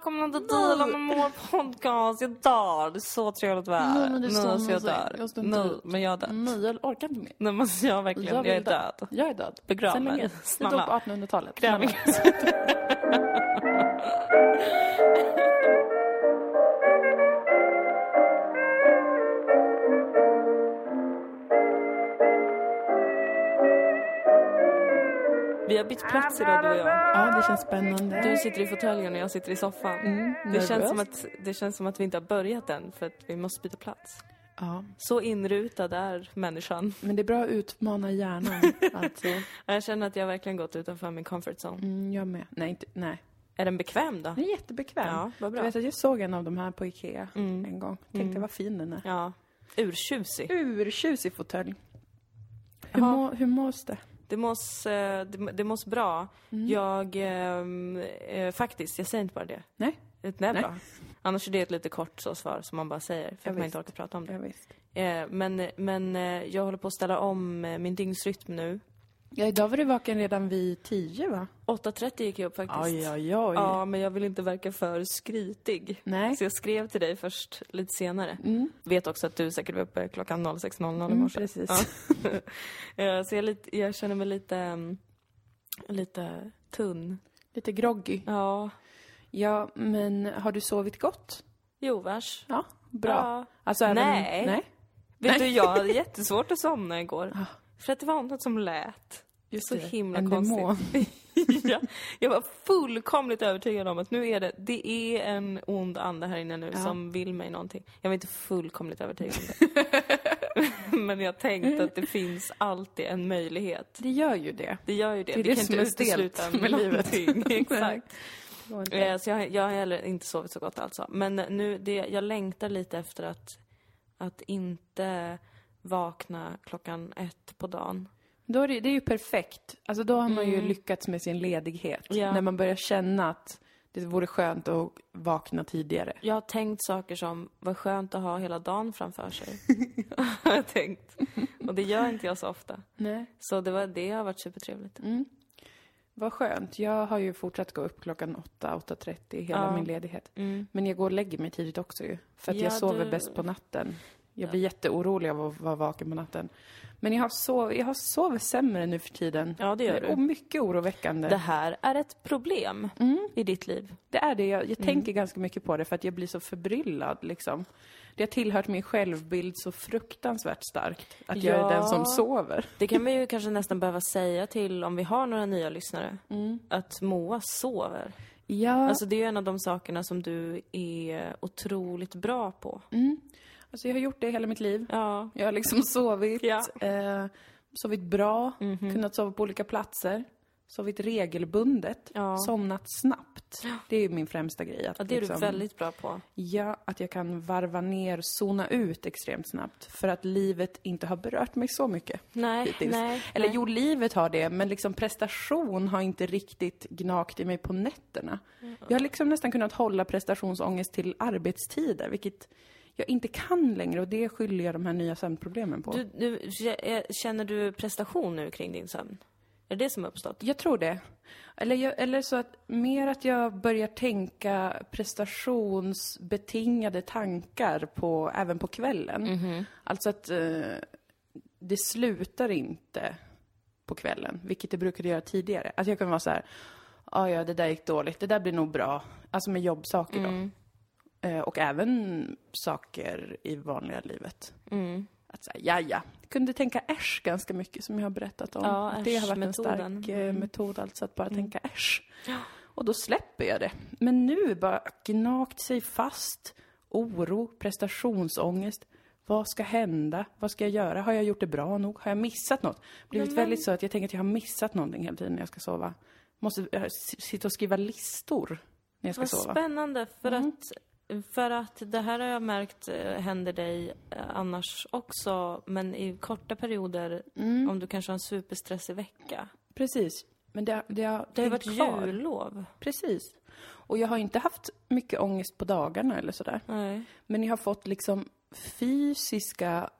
välkomna till Dilan och Mår podcast. Jag dör. Det är så trevligt här. Nej, men det är så jag mysigt. dör. Jag ut. men jag är död. Nej, jag orkar inte mer. Nej, men jag är verkligen, jag, vill är dö. död. Jag är död. Begrav mig. Jag Snälla. dog på 1800-talet. Gräv mig. bytt plats idag du och jag. Ja, det känns spännande. Du sitter i fåtöljen och jag sitter i soffan. Mm, det, känns som att, det känns som att vi inte har börjat än för att vi måste byta plats. Ja, Så inrutad är människan. men det är bra att utmana hjärnan. alltså. Jag känner att jag verkligen gått utanför min comfort zone. Mm, jag med. Nej, inte, nej. Är den bekväm då? Den är jättebekväm. Ja, vad Du bra. vet att jag såg en av de här på Ikea Mm. en gång. Tänkte vad fin den är. Ja. Urtjusig. Urtjusig fåtölj. Hur, må, hur mås det? Det mås, eh, det, det mås bra. Mm. Jag, ehm, eh, faktiskt, jag säger inte bara det. Nej, Det är bra. Annars är det ett lite kort så svar som man bara säger för Ja, att man visst. inte orkar prata om det. Eh, men men eh, jag håller på att ställa om eh, min dygnsrytm nu. Ja, idag var du vaken redan vid tio va? 8.30 gick jag upp faktiskt. Oj, oj, oj. Ja, men jag vill inte verka för skrytig. Nej. Så jag skrev till dig först lite senare. Mm. Vet också att du säkert var uppe klockan 06.00 i Mm, precis. Ja. Eh, så jag, lite, jag känner mig lite, mm, lite tunn. Lite groggy. Ja. Ja, men har du sovit gott? Jo, vars. Ja, bra. Ja. Alltså, även... Nej. Nej. Vet du, jag hade jättesvårt att somna igår. Ah. För att det var något som lät. Just så det, himla en konstigt. ja, jag var fullkomligt övertygad om att nu är det, det är en ond ande här inne nu Ja. som vill mig någonting. Jag var inte fullkomligt övertygad om det. Men jag tänkte att det finns alltid en möjlighet. Det gör ju det. Det gör ju det. Det är Vi det kan som inte utesluta med livet. Exakt. Det Eh, Så jag, jag har heller inte sovit så gott alltså. Men nu, det, jag längtar lite efter att, att inte vakna klockan ett på dagen. Då är det, det är ju perfekt. Alltså då har man ju Mm. lyckats med sin ledighet. Ja. När man börjar känna att det vore skönt att vakna tidigare. Jag har tänkt saker som, vad skönt att ha hela dagen framför sig. har jag tänkt. Och det gör inte jag så ofta. Nej. Så det, var, det har varit supertrevligt. Mm. Vad skönt. Jag har ju fortsatt gå upp klockan 8, 8.30 hela Ja. min ledighet. Mm. Men jag går och lägger mig tidigt också ju. För att Ja, jag sover du- bäst på natten. Jag blir jätteorolig av att vara vaken på natten. Men jag har, sov, jag har sovit sämre nu för tiden. Ja, det gör du. Och mycket oroväckande. Det här är ett problem Mm. i ditt liv. Det är det. Jag, jag Mm. tänker ganska mycket på det för att jag blir så förbryllad liksom. Det har tillhört min självbild så fruktansvärt starkt. Att jag är Ja. den som sover. Det kan man ju kanske nästan behöva säga till om vi har några nya lyssnare. Att Moa sover. Ja, Alltså det är en av de sakerna som du är otroligt bra på. Alltså jag har gjort det hela mitt liv. Ja. Jag har liksom sovit, Ja. eh, sovit bra, Mhm. kunnat sova på olika platser. Sovit regelbundet, Ja. somnat snabbt. Det är ju min främsta grej. Att ja, det är liksom, du väldigt bra på. Ja, att jag kan varva ner, zona ut extremt snabbt. För att livet inte har berört mig så mycket. Nej, hittills. nej. Eller nej. jo, livet har det, men liksom prestation har inte riktigt gnagt i mig på nätterna. Jag har liksom nästan kunnat hålla prestationsångest till arbetstider, vilket jag inte kan längre och det skyller jag de här nya sömnproblemen på. Du, du, kä- känner du prestation nu kring din sömn? Är det det som har uppstått? Jag tror det. Eller, jag, eller så att mer att jag börjar tänka prestationsbetingade tankar på, även på kvällen. Alltså att eh, det slutar inte på kvällen, vilket det brukade göra tidigare. Att jag kan vara så här, "Ah, ja det där gick dåligt, det där blir nog bra. Alltså med jobbsaker då. Eh, och även saker i vanliga livet. Mm. Att säga, ja ja, kunde tänka äsch ganska mycket som jag har berättat om. Ja, det har varit en stark eh, Mm. metod, alltså att bara tänka äsch. Och då släpper jag det. Men nu bara gnagt sig fast. Oro, prestationsångest. Vad ska hända? Vad ska jag göra? Har jag gjort det bra nog? Har jag missat något? Blivit Men- väldigt så att jag tänker att jag har missat någonting hela tiden när jag ska sova. Måste eh, sitta och skriva listor när jag ska Vad sova. spännande, för, Mm. att, för att det här har jag märkt eh, händer dig eh, annars också, men i korta perioder, Mm. om du kanske har en superstressig vecka. Precis. Men det, det har Det har varit kvar. jullov. Precis. Och jag har inte haft mycket ångest på dagarna eller sådär. Nej. Men jag har fått liksom fysiska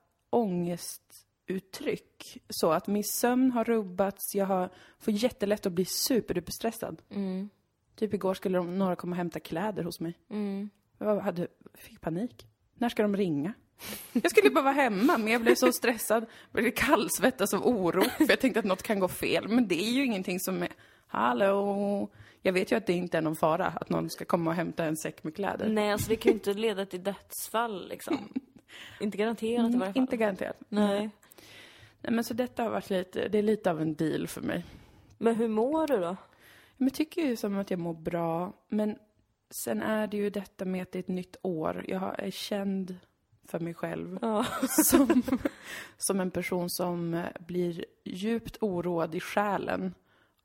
ångestuttryck. Så att min sömn har rubbats, jag har, får jättelätt att bli superduperstressad. Mm. Typ igår skulle de, några komma och hämta kläder hos mig. Mm. Jag hade, fick panik. När ska de ringa? Jag skulle bara vara hemma, men jag blev så stressad. Blev kallsvettas av oro, för jag tänkte att något kan gå fel. Men det är ju ingenting som är, hallå? Jag vet ju att det inte är någon fara att någon ska komma och hämta en säck med kläder. Nej, alltså det kan ju inte leda till dödsfall liksom. inte garanterat i varje fall. Mm, Inte garanterat. Nej. Nej, men så detta har varit lite, det är lite av en deal för mig. Men hur mår du då? Men jag tycker ju som att jag mår bra, men sen är det ju detta med att det är ett nytt år. Jag är känd för mig själv Ja. som, som en person som eh, blir djupt oroad i själen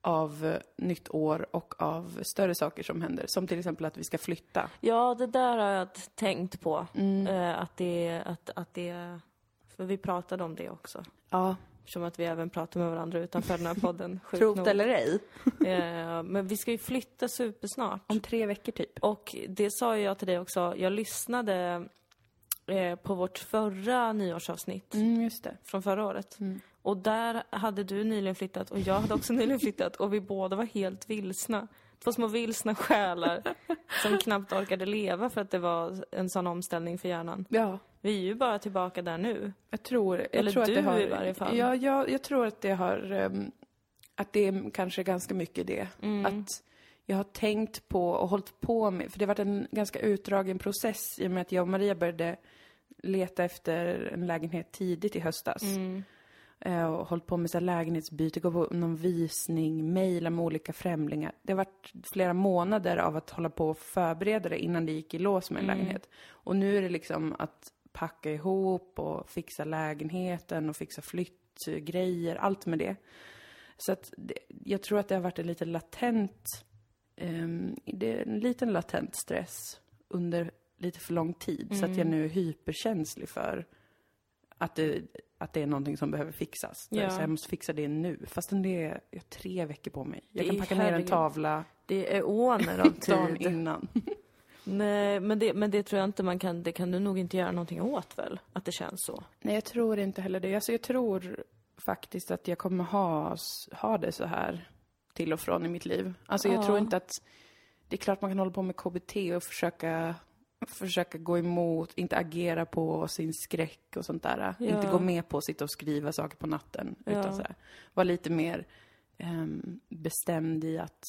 av eh, nytt år och av större saker som händer. Som till exempel att vi ska flytta. ja, det där har jag tänkt på. Mm. Eh, att det, att, att det, för vi pratade om det också. Ja, Som att vi även pratar med varandra utanför den här podden. nog. eller ej. Eh, men vi ska ju flytta supersnart. Om tre veckor typ. Och det sa jag till dig också, jag lyssnade eh, på vårt förra nyårsavsnitt Mm, just det. från förra året. Mm. Och där hade du nyligen flyttat och jag hade också nyligen flyttat och vi båda var helt vilsna. Två små vilsna själar som knappt orkade leva för att det var en sån omställning för hjärnan. Ja. Vi är ju bara tillbaka där nu. Jag tror, jag Eller tror att du det har, i varje fall. Ja, jag, jag tror att det har, ehm, att det är kanske ganska mycket det. Mm. Att jag har tänkt på och hållit på med, för det har varit en ganska utdragen process i och med att jag och Maria började leta efter en lägenhet tidigt i höstas. Mm. Eh, Och hållit på med så lägenhetsbyte, gå på någon visning, mejla med olika främlingar. Det har varit flera månader av att hålla på och förbereda det innan det gick i lås med en Mm. lägenhet. Och nu är det liksom att packa ihop och fixa lägenheten och fixa flyttgrejer, allt med det. Så att det, jag tror att det har varit en lite latent, ehm, det är en liten latent stress under lite för lång tid. Så att jag nu är hyperkänslig för att det, att det är någonting som behöver fixas. Ja. Så jag måste fixa det nu. Fastän det är, jag har tre veckor på mig. Jag Det kan packa ner en tavla Det är åner av dagen tid. innan. Nej, men det, men det tror jag inte man kan, det kan du nog inte göra någonting åt väl? Att det känns så. Nej, jag tror inte heller det. Alltså, jag tror faktiskt att jag kommer ha, ha det så här till och från i mitt liv. Alltså, jag Ja. tror inte att... Det är klart man kan hålla på med KBT och försöka, försöka gå emot, inte agera på sin skräck och sånt där. Ja. Inte gå med på att sitta och skriva saker på natten. Ja. Utan så här, vara lite mer ehm, bestämd i att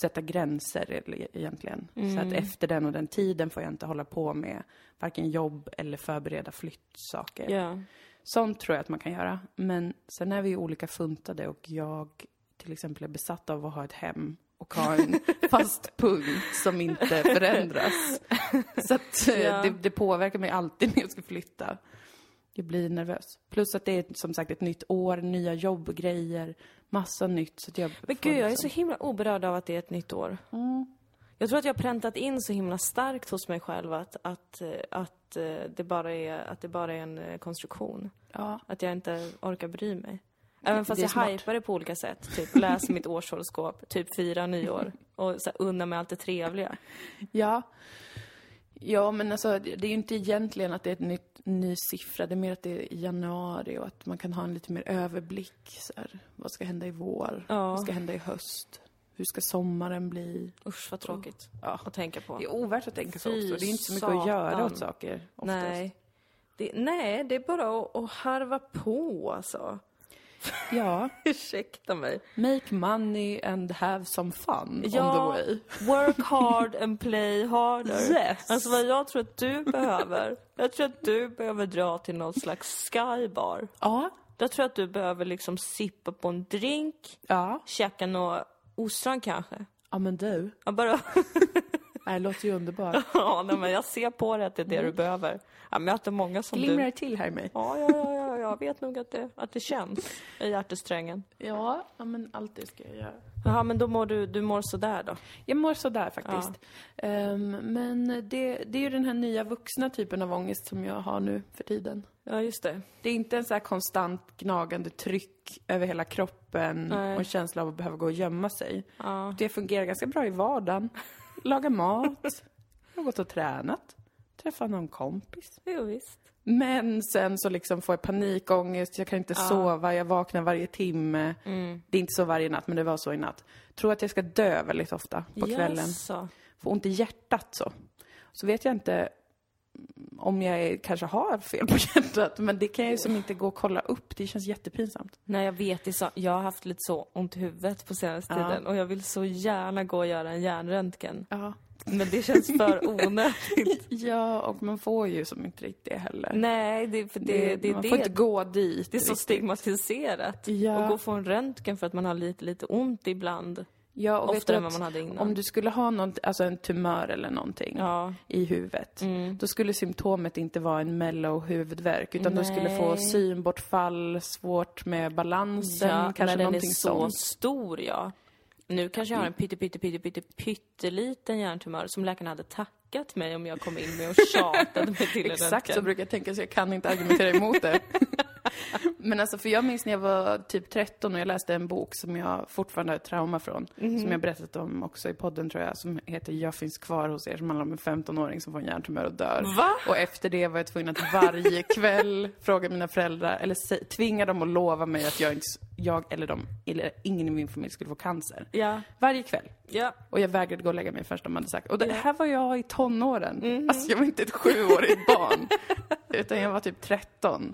sätta gränser eller- egentligen. Så Mm. att efter den och den tiden får jag inte hålla på med varken jobb eller förbereda flyttsaker. Ja. Sånt tror jag att man kan göra. Men sen är vi ju olika funtade och jag till exempel är besatt av att ha ett hem och ha en fast punkt som inte förändras. Så att eh, Ja. det, det påverkar mig alltid när jag ska flytta. Jag blir nervös. Plus att det är som sagt ett nytt år, nya jobbgrejer, massa nytt. Så jag Men gud, jag är liksom- så himla oberörd av att det är ett nytt år. Mm. Jag tror att jag har präntat in så himla starkt hos mig själv att, att, eh, att, eh, det, bara är, att det bara är en konstruktion. Ja. Att jag inte orkar bry mig. Även fast jag smart. hypar det på olika sätt. Typ läs mitt årshoroskop, typ fira nyår och så här, unna mig allt det trevliga. Ja. Ja, men alltså det är ju inte egentligen att det är ett nytt, ny siffra. Det är mer att det är i januari och att man kan ha en lite mer överblick. Så här, vad ska hända i vår? Ja. Vad ska hända i höst? Hur ska sommaren bli? Usch vad tråkigt Ja. att tänka på. Det är ovärt att tänka så också. Det är inte så mycket att göra satan. åt saker oftast. Nej. Det, nej, det är bara att, att harva på alltså. Ja, Ursäkta mig. make money and have some fun Ja. on the way. Work hard and play harder. Yes. Alltså vad jag tror att du behöver. Jag tror att du behöver dra till någon slags skybar. Ja, Jag tror att du behöver liksom sippa på en drink, ja. käka något ostron kanske. Ja, men du. Jag bara, Det låter ju underbart. ja nej, men jag ser på dig att det är det du behöver. Jag möter många som Glimrar du. till här i mig? Ja, ja, ja, ja, jag vet nog att det, att det känns i hjärtesträngen. Ja, ja men allt det ska jag göra. Jaha, men då mår du, du mår sådär då? Jag mår sådär faktiskt. Ehm, men det, det är ju den här nya vuxna typen av ångest som jag har nu för tiden. Ja, just det. Det är inte en så här konstant gnagande tryck över hela kroppen Nej. och en känsla av att behöva gå och gömma sig. Ja. Det fungerar ganska bra i vardagen. Laga mat. Jag har gått och tränat. träffa någon kompis. Jo, visst. Men sen så liksom får jag panikångest, jag kan inte sova, jag vaknar varje timme. Det är inte så varje natt, men det var så i natt. Tror att jag ska dö väldigt ofta på kvällen. Jaså. Får ont i hjärtat så. Så vet jag inte om jag kanske har fel på hjärtat, men det kan jag ju som inte gå och kolla upp. Det känns jättepinsamt. Nej, jag vet. Det så, jag har haft lite så ont i huvudet på senaste tiden och jag vill så gärna gå och göra en hjärnröntgen. Ja. Men det känns för onödigt. Ja, och man får ju som inte riktigt det heller. Nej, det, för det, det, man det, får inte gå dit. det är så riktigt. stigmatiserat. Ja. Och gå och få en röntgen för att man har lite, lite ont ibland. Ja, och Oftare än vad man hade innan. om du skulle ha någon, alltså en tumör eller någonting Ja. Mm. i huvudet, då skulle symptomet inte vara en mellow huvudvärk, utan du skulle få Nej. synbortfall, svårt med balansen, Ja, kanske när den är någonting så sånt. stor, ja. Nu kanske jag har en pytte, pytte, pytte, pytte, pytteliten hjärntumör som läkarna hade tackat mig om jag kom in med och tjatade mig till en Exakt så brukar jag tänka, så jag kan inte argumentera emot det. Men alltså, för jag minns när jag var typ 13 och jag läste en bok som jag fortfarande har ett trauma från. Mhm. Som jag berättat om också i podden tror jag, som heter Jag finns kvar hos er, som handlar om en 15-åring som får en hjärntumör och dör. Va? Och efter det var jag tvungen att varje kväll fråga mina föräldrar, eller tvinga dem att lova mig att jag, inte, jag eller de, eller ingen i min familj skulle få cancer. Ja, Varje kväll. ja. Och jag vägrade gå och lägga mig förrän de hade sagt. Och det Ja. här var jag i tonåren. Mhm. Alltså jag var inte ett sjuårigt barn. utan jag var typ 13.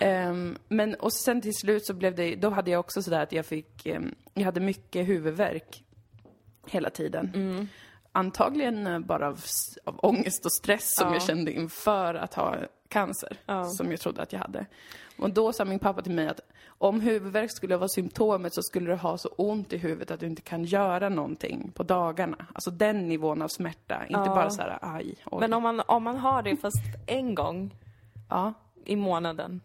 Ehm, men och sen till slut så blev det, då hade jag också sådär att jag fick, ehm, jag hade mycket huvudvärk hela tiden. Mm. Antagligen bara av, av ångest och stress som Ja. jag kände inför att ha cancer. Ja. Som jag trodde att jag hade. Och då sa min pappa till mig att om huvudvärk skulle vara symptomet så skulle du ha så ont i huvudet att du inte kan göra någonting på dagarna. Alltså den nivån av smärta. Inte Ja. bara så här, aj, oj. Men om man, om man har det fast en gång Ja, i månaden,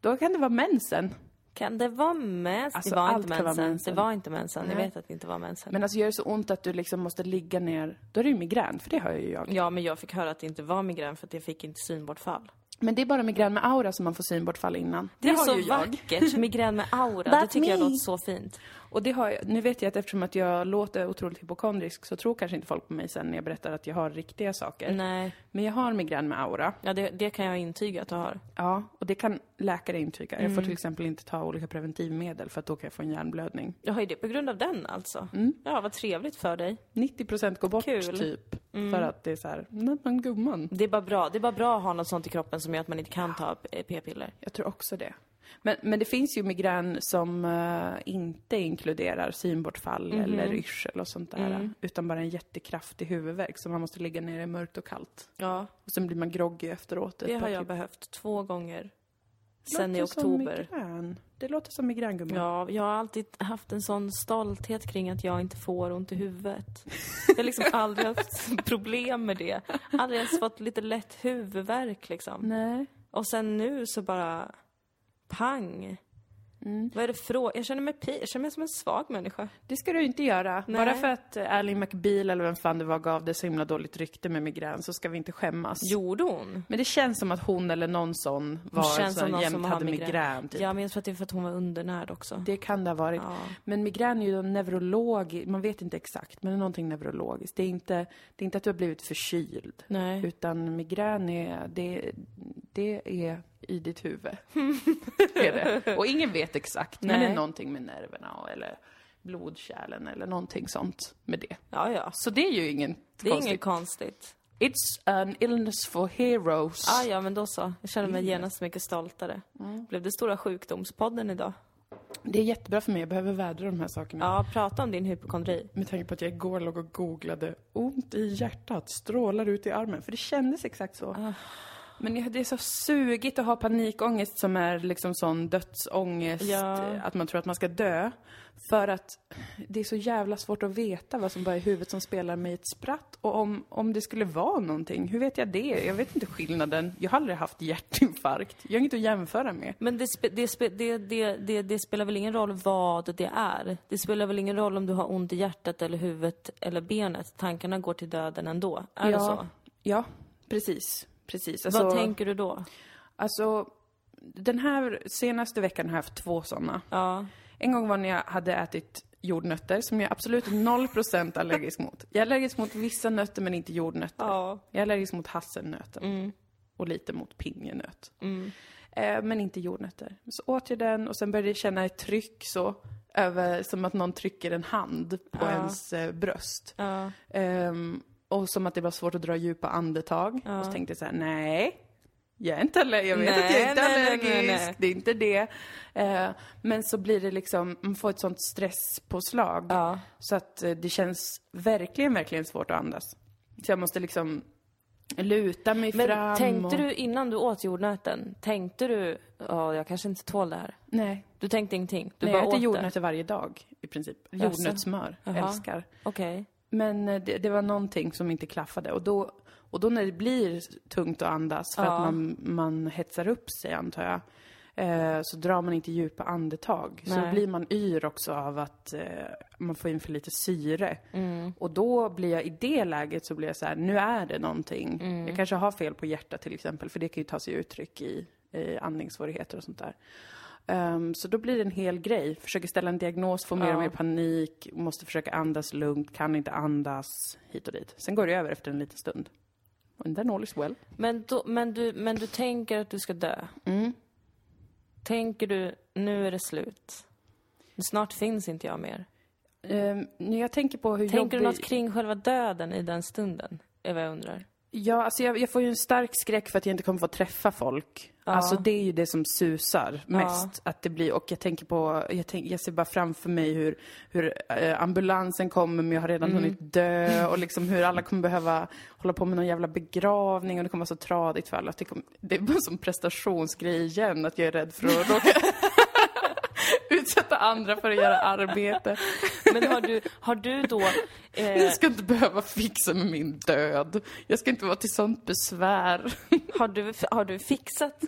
då kan det vara mensen. Kan det vara mens? Alltså, det var inte mensen. mensen. Det var inte mensen. Jag vet att det inte var mensen. Men alltså gör det så ont att du liksom måste ligga ner, då är det ju migrän, för det har ju jag. Ja, men jag fick höra att det inte var migrän för att jag fick inte synbortfall. Men det är bara migrän med aura som man får synbortfall innan. Det, är har så ju jag. vackert. Migrän med aura. det tycker jag me. låter så fint. Och det har jag, nu vet jag att eftersom att jag låter otroligt hypokondrisk så tror kanske inte folk på mig sen när jag berättar att jag har riktiga saker. Nej, Men jag har migrän med aura. ja, det, det kan jag intyga att du har. Ja, och det kan läkare intyga. Jag får Mm. till exempel inte ta olika preventivmedel för att då kan jag få en hjärnblödning. Jag har ju det på grund av den alltså. Ja, vad trevligt för dig. 90% går bort Kul. Mm. typ. För att det är så här, nej men gumman. Det är bara bra. Det är bara bra att ha något sånt i kroppen som gör att man inte kan ta p-piller. Jag tror också det. Men, men det finns ju migrän som eh, inte inkluderar synbortfall Mhm. eller yrsel och sånt där. Mm. Utan bara en jättekraftig huvudvärk så man måste ligga nere i mörkt och kallt. Ja, Och sen blir man groggy efteråt. det har jag timmar. behövt två gånger. Sen i Låter som oktober. migrän. Det låter som migrän. Ja, jag har alltid haft en sån stolthet kring att jag inte får ont i huvudet. Jag har liksom aldrig haft problem med det. Aldrig ens fått lite lätt huvudvärk liksom. Nej. Och sen nu så bara pang. Mm. Vad är det för Jag känner mig jag känner mig som en svag människa. Det ska du inte göra. Nej. Bara för att Ally McBeal eller vem fan det var gav det så himla dåligt rykte med migrän så ska vi inte skämmas. Gjorde hon? Men det känns som att hon eller någon sån var känns så som någon jämt som hade migrän. migrän. typ. Jag minns för att det är för att hon var undernärd också. Det kan det ha varit. Ja. Men migrän är ju neurolog, man vet inte exakt, men det är någonting neurologiskt. Det är inte, det är inte att du har blivit förkyld. Nej. Utan migrän är, det, det är i ditt huvud. är det. Och ingen vet exakt, men det Nej. är någonting med nerverna och, eller blodkärlen eller någonting sånt med det. Ja, ja. Så det är ju ingen Det är konstigt. inget konstigt. It's an illness for heroes. Ah, ja, men då så. Jag känner mig genast mycket stoltare. Blev det stora sjukdomspodden idag? Det är jättebra för mig, jag behöver vädra de här sakerna. Ja, prata om din hypokondri. Med tanke på att jag igår låg och googlade ont i hjärtat, strålar ut i armen. För det kändes exakt så. Ah. Men det är så sugigt att ha panikångest som är liksom sån dödsångest, Ja. att man tror att man ska dö. För att det är så jävla svårt att veta vad som bara är huvudet som spelar mig ett spratt. Och om, om det skulle vara någonting, hur vet jag det? Jag vet inte skillnaden. Jag har aldrig haft hjärtinfarkt. Jag har inget att jämföra med. Men det, spe, det, spe, det, det, det, spelar väl ingen roll vad det är? Det spelar väl ingen roll om du har ont i hjärtat eller huvudet eller benet? Tankarna går till döden ändå. Är det så? Ja, precis. Precis. vad tänker du då? Alltså, den här senaste veckan har jag haft två sådana. Ja. En gång var när jag hade ätit jordnötter som jag absolut är 0% allergisk mot. Jag är allergisk mot vissa nötter men inte jordnötter. Ja. Jag är allergisk mot hasselnöten. Mm. Och lite mot pinjenöt. Eh, men inte jordnötter. Så åt jag den och sen började jag känna ett tryck så. Över, som att någon trycker en hand på Ja. ens eh, bröst. Ja. Ehm, och som att det var svårt att dra djupa andetag. Och så tänkte jag så här, nej. Jag är inte allergisk, jag vet Nej, att jag inte är nej, nej, allergisk, nej, nej. det är inte det. Eh, men så blir det liksom, man får ett sånt stresspåslag. Ja. Så att eh, det känns verkligen, verkligen svårt att andas. Så jag måste liksom luta mig Men fram tänkte och... du innan du åt jordnöten, tänkte du, ja jag kanske inte tål det här? Nej. Du tänkte ingenting? Du Nej, bara jag äter jordnötter varje dag i princip. Jordnötssmör, älskar. Okej. Men eh, det, det var någonting som inte klaffade. Och då, och då när det blir tungt att andas för Ja. att man, man hetsar upp sig antar jag. Eh, så drar man inte djupa andetag. Så Nej. blir man yr också av att eh, man får in för lite syre. Mm. Och då blir jag, i det läget så blir jag så här, nu är det någonting. Mm. Jag kanske har fel på hjärtat till exempel, för det kan ju ta sig uttryck i, i andningssvårigheter och sånt där. Ehm, så då blir det en hel grej. Försöker ställa en diagnos, får mer Ja. och mer panik, måste försöka andas lugnt, kan inte andas, hit och dit. Sen går det över efter en liten stund. And then all is well. Men, då, men, du, men du tänker att du ska dö? Mm. Tänker du, nu är det slut? Snart finns inte jag mer. Um, jag tänker på hur Tänker du jobbig... något kring själva döden i den stunden? Är vad jag undrar. Ja, alltså jag, jag får ju en stark skräck för att jag inte kommer få träffa folk. Alltså det är ju det som susar mest. Att det blir, och jag tänker på, jag, tänk, jag ser bara framför mig hur, hur eh, ambulansen kommer men jag har redan hunnit dö och liksom hur alla kommer behöva hålla på med någon jävla begravning och det kommer vara så tradigt för alla. Det, kommer, det är bara som prestationsgrej igen, att jag är rädd för att råka utsätta andra för att göra arbete. Men har du, har du då... Eh, Jag ska inte behöva fixa med min död. Jag ska inte vara till sånt besvär. har, du, har du fixat...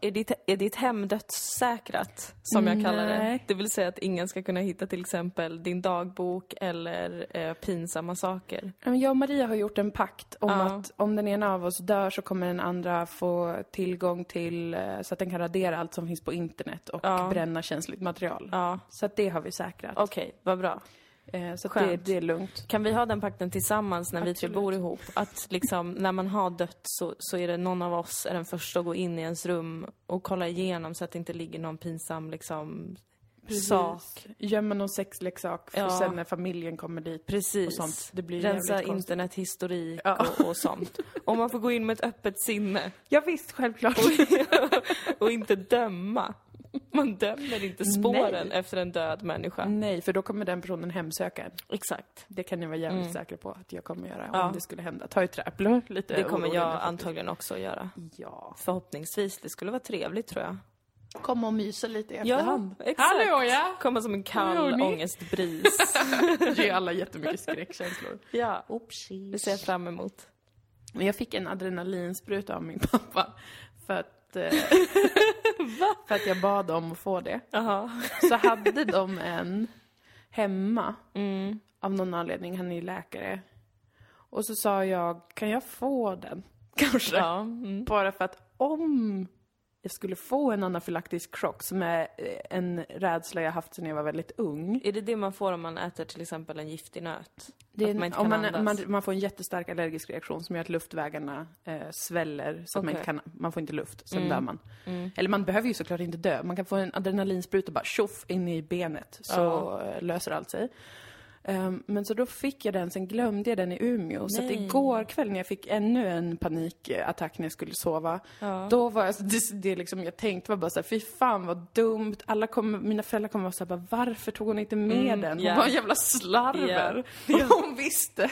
Är, ditt, är ditt hem dödssäkrat, som jag kallar det? Det vill säga att ingen ska kunna hitta till exempel din dagbok eller eh, pinsamma saker. Jag och Maria har gjort en pakt om Ja. att om den ena av oss dör så kommer den andra få tillgång till eh, så att den kan radera allt som finns på internet och Ja. bränna känsligt material. Ja, Så att det har vi säkrat. okej, vad bra. Eh, Så det, det är lugnt. Kan vi ha den pakten tillsammans när vi tre Absolut. bor ihop? Att liksom, när man har dött så, så är det någon av oss är den första att gå in i ens rum och kolla igenom så att det inte ligger någon pinsam liksom sak. Gömma någon sexleksak för Ja. sen när familjen kommer dit. Precis. Och. Det blir Rensa internethistorik Ja. och, och sånt. Och man får gå in med ett öppet sinne Ja, visst, självklart. och inte döma. Man dömer inte spåren Nej. efter en död människa. Nej, för då kommer den personen hemsöka en. Exakt. Det kan jag vara jävligt säker på att jag kommer göra Mm. Ja. om det skulle hända. Ta i trä, lite Det kommer jag antagligen också att göra. Ja. Förhoppningsvis. Det skulle vara trevligt tror jag. Komma och mysa lite i efterhand. exakt. Hallå ja! Komma som en kall ångestbris. Ge alla jättemycket skräckkänslor. ja, det ser jag fram emot. Men jag fick en adrenalinspruta av min pappa för att, för att jag bad om att få det. Jaha. Så hade de en hemma Mm. av någon anledning, han är ju läkare. Och så sa jag, kan jag få den? Kanske. Ja. Mm. Bara för att om jag skulle få en anafylaktisk chock, som är eh, en rädsla jag haft sedan jag var väldigt ung. Är det det man får om man äter till exempel en giftig nöt? Det är man om man, man, man får en jättestark allergisk reaktion som gör att luftvägarna eh, sväller så att man, kan, man får inte luft, sen Mm. dör man. Mm. Eller man behöver ju såklart inte dö, man kan få en adrenalinspruta bara tjoff in i benet så eh, löser allt sig. Ehm, men så då fick jag den, sen glömde jag den i Umeå. Så att Nej. igår kväll när jag fick ännu en panikattack när jag skulle sova, Ja. då var jag, det, det liksom jag tänkte var bara såhär, fy fan vad dumt. Alla kommer, mina föräldrar kommer vara såhär, varför tog hon inte med Mm, den? Hon ja. var en jävla slarver. Och hon visste,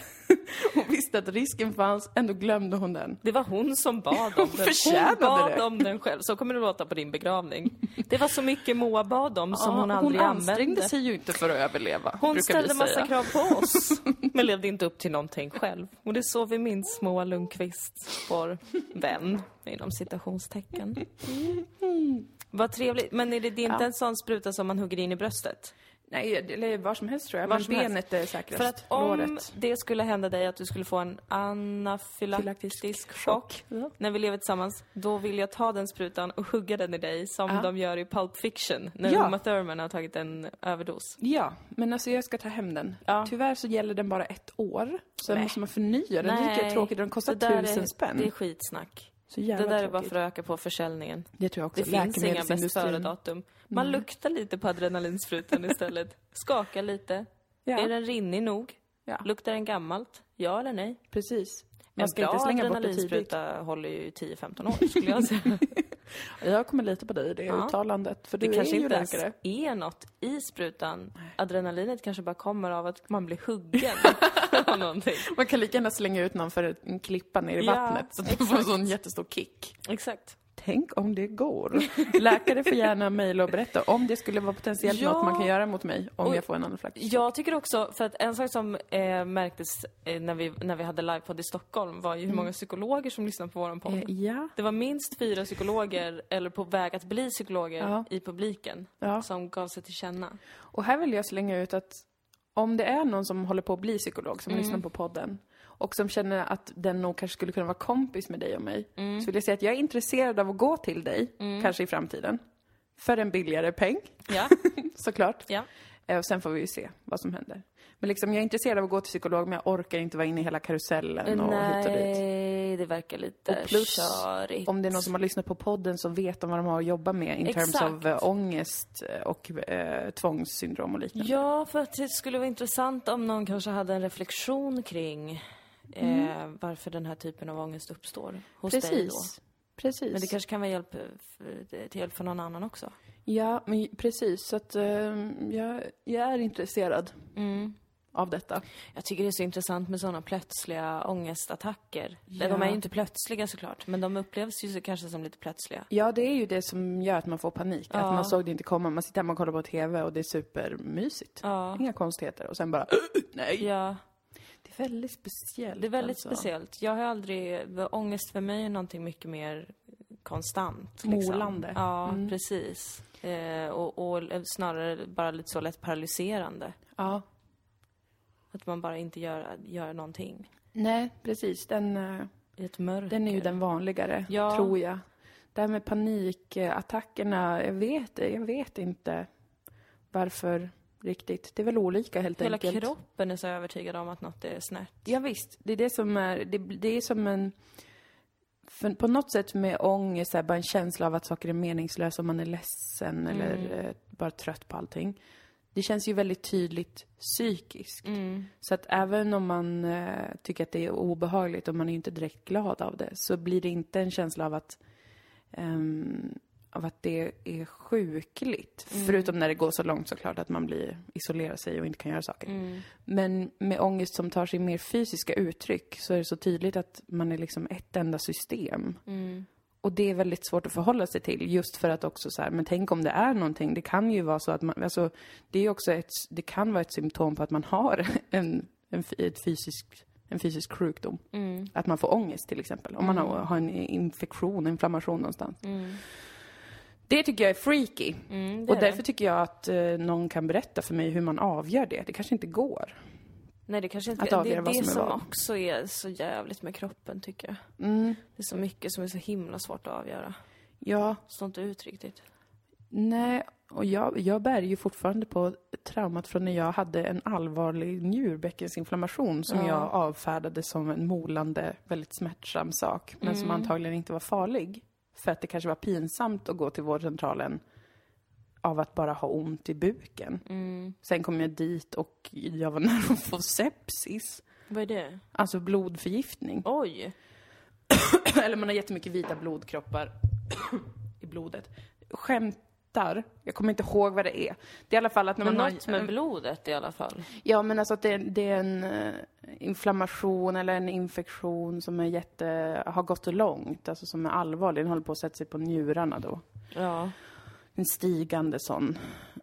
hon visste att risken fanns, ändå glömde hon den. Det var hon som bad om den. Hon bad det. om den själv. Så kommer det låta på din begravning. Det var så mycket Moa bad om som hon Ja, aldrig hon ansträngde använde. sig ju inte för att överleva, Hon ställde massa krav på oss, men levde inte upp till någonting själv. Och det är så vi minns Moa Lundqvist, vår vän, inom citationstecken. Vad trevligt. Men är det, det är inte Ja. en sån spruta som man hugger in i bröstet? Nej, eller var som helst tror jag. Var men som helst. benet är säkrast. För att om Låret. det skulle hända dig att du skulle få en anafylaktisk chock Ja. när vi lever tillsammans, då vill jag ta den sprutan och hugga den i dig som Ja. de gör i Pulp Fiction när Ja. Uma Thurman har tagit en överdos. Ja, men alltså jag ska ta hem den. Ja. Tyvärr så gäller den bara ett år. Så Nej. måste man förnya den. Det tycker jag är tråkigt. Den kostar det tusen är, spänn. Det är skitsnack. Det där är bara tråkigt. för att öka på försäljningen. Det tror jag också. Det finns inga bäst före-datum. Man luktar lite på adrenalinsprutan istället. Skakar lite. Ja, Är den rinnig nog? Ja. Luktar den gammalt? Ja eller nej? precis. Man En ska bra inte slänga bort det tidigt. adrenalinspruta håller ju 10-15 år skulle jag säga. Jag kommer lita på dig i det Ja. uttalandet. För Det du kanske är ju inte ens läkare. är något i sprutan. Adrenalinet kanske bara kommer av att man blir huggen av någonting. Man kan lika gärna slänga ut någon för en klippa ner i Ja, vattnet. Så att man får en sån jättestor kick. Exakt. Tänk om det går. Läkare får gärna mejla och berätta om det skulle vara potentiellt Ja. något man kan göra mot mig om jag får en anafylax. Jag tycker också, för att en sak som eh, märktes eh, när, vi, när vi hade livepodd i Stockholm var ju hur många psykologer som lyssnade på våran podd. Eh, ja. Det var minst fyra psykologer, eller på väg att bli psykologer, Ja. i publiken ja. som gav sig till känna. Och här vill jag slänga ut att om det är någon som håller på att bli psykolog, som Mm. lyssnar på podden, och som känner att den nog kanske skulle kunna vara kompis med dig och mig, Mm. så vill jag säga att jag är intresserad av att gå till dig, kanske i framtiden, för en billigare peng, Ja, såklart. ja. Eh, Och sen får vi ju se vad som händer. Men liksom, jag är intresserad av att gå till psykolog, men jag orkar inte vara inne i hela karusellen och hit och dit. Nej, det verkar lite Och plus, körigt. Om det är någon som har lyssnat på podden så vet de vad de har att jobba med in terms Exakt. of ångest och uh, tvångssyndrom och liknande. Ja, för att det skulle vara intressant om någon kanske hade en reflektion kring eh, varför den här typen av ångest uppstår hos dig då. Precis. Precis. Men det kanske kan vara hjälp, eh, till hjälp för någon annan också. Ja, men precis. Så att ehm, jag, jag är intresserad Mm. av detta. Jag tycker det är så intressant med sådana plötsliga ångestattacker. Ja. De är ju inte plötsliga såklart, men de upplevs ju så- kanske som lite plötsliga. Ja, det är ju det som gör att man får panik. Ja. Att man såg det inte komma. Man sitter hemma och kollar på TV och det är supermysigt. Ja. Inga konstigheter. Och sen bara, nej. Ja, väldigt speciellt. det är väldigt alltså. speciellt. Jag har aldrig, ångest för mig är någonting mycket mer konstant. Liksom. Målande. Ja, Mm. precis. Eh, och, och snarare bara lite så lätt paralyserande. Ja. Att man bara inte gör, gör någonting. Nej, precis. Den, eh, ett mörker. den är ju den vanligare, Ja. tror jag. Det här med panikattackerna, jag vet, jag vet inte varför riktigt. Det är väl olika helt Hela enkelt. kroppen är så övertygad om att något är snett. Ja, visst, det är det som är, det, det är som en, för på något sätt med ångest, så här, bara en känsla av att saker är meningslösa, om man är ledsen eller Mm. eh, bara trött på allting. Det känns ju väldigt tydligt psykiskt. Mm. Så att även om man eh, tycker att det är obehagligt och man är inte direkt glad av det, så blir det inte en känsla av att, ehm, av att det är sjukligt. Mm. Förutom när det går så långt såklart att man blir, isolerar sig och inte kan göra saker. Mm. Men med ångest som tar sig mer fysiska uttryck så är det så tydligt att man är liksom ett enda system. Mm. Och det är väldigt svårt att förhålla sig till just för att också så här, men tänk om det är någonting. Det kan ju vara så att man, alltså det är också ett, det kan vara ett symptom på att man har en, en, ett fysisk, en fysisk sjukdom. Mm. Att man får ångest till exempel. Om man har, har en infektion, inflammation någonstans. Mm. Det tycker jag är freaky. Mm, det Och är därför det. tycker jag att eh, någon kan berätta för mig hur man avgör det. Det kanske inte går. Nej, det kanske inte att Det avgöra är vad det som är som också är så jävligt med kroppen, tycker jag. Mm. Det är så mycket som är så himla svårt att avgöra. Ja, Står inte ut riktigt. nej. Och jag, jag bär ju fortfarande på traumat från när jag hade en allvarlig njurbäckensinflammation som Ja. jag avfärdade som en molande, väldigt smärtsam sak. Men som Mm. antagligen inte var farlig. För att det kanske var pinsamt att gå till vårdcentralen av att bara ha ont i buken. Mm. Sen kom jag dit och jag var nära att få sepsis. Vad är det? Alltså blodförgiftning. Oj! Eller man har jättemycket vita blodkroppar i blodet. Skämtar. Jag kommer inte ihåg vad det är. Det är i alla fall att när Men man något har... med blodet i alla fall. Ja, men alltså att det, det är en eh, inflammation eller en infektion som är jätte, har gått så långt, alltså som är allvarlig. Den håller på att sätta sig på njurarna då. Ja. En stigande sån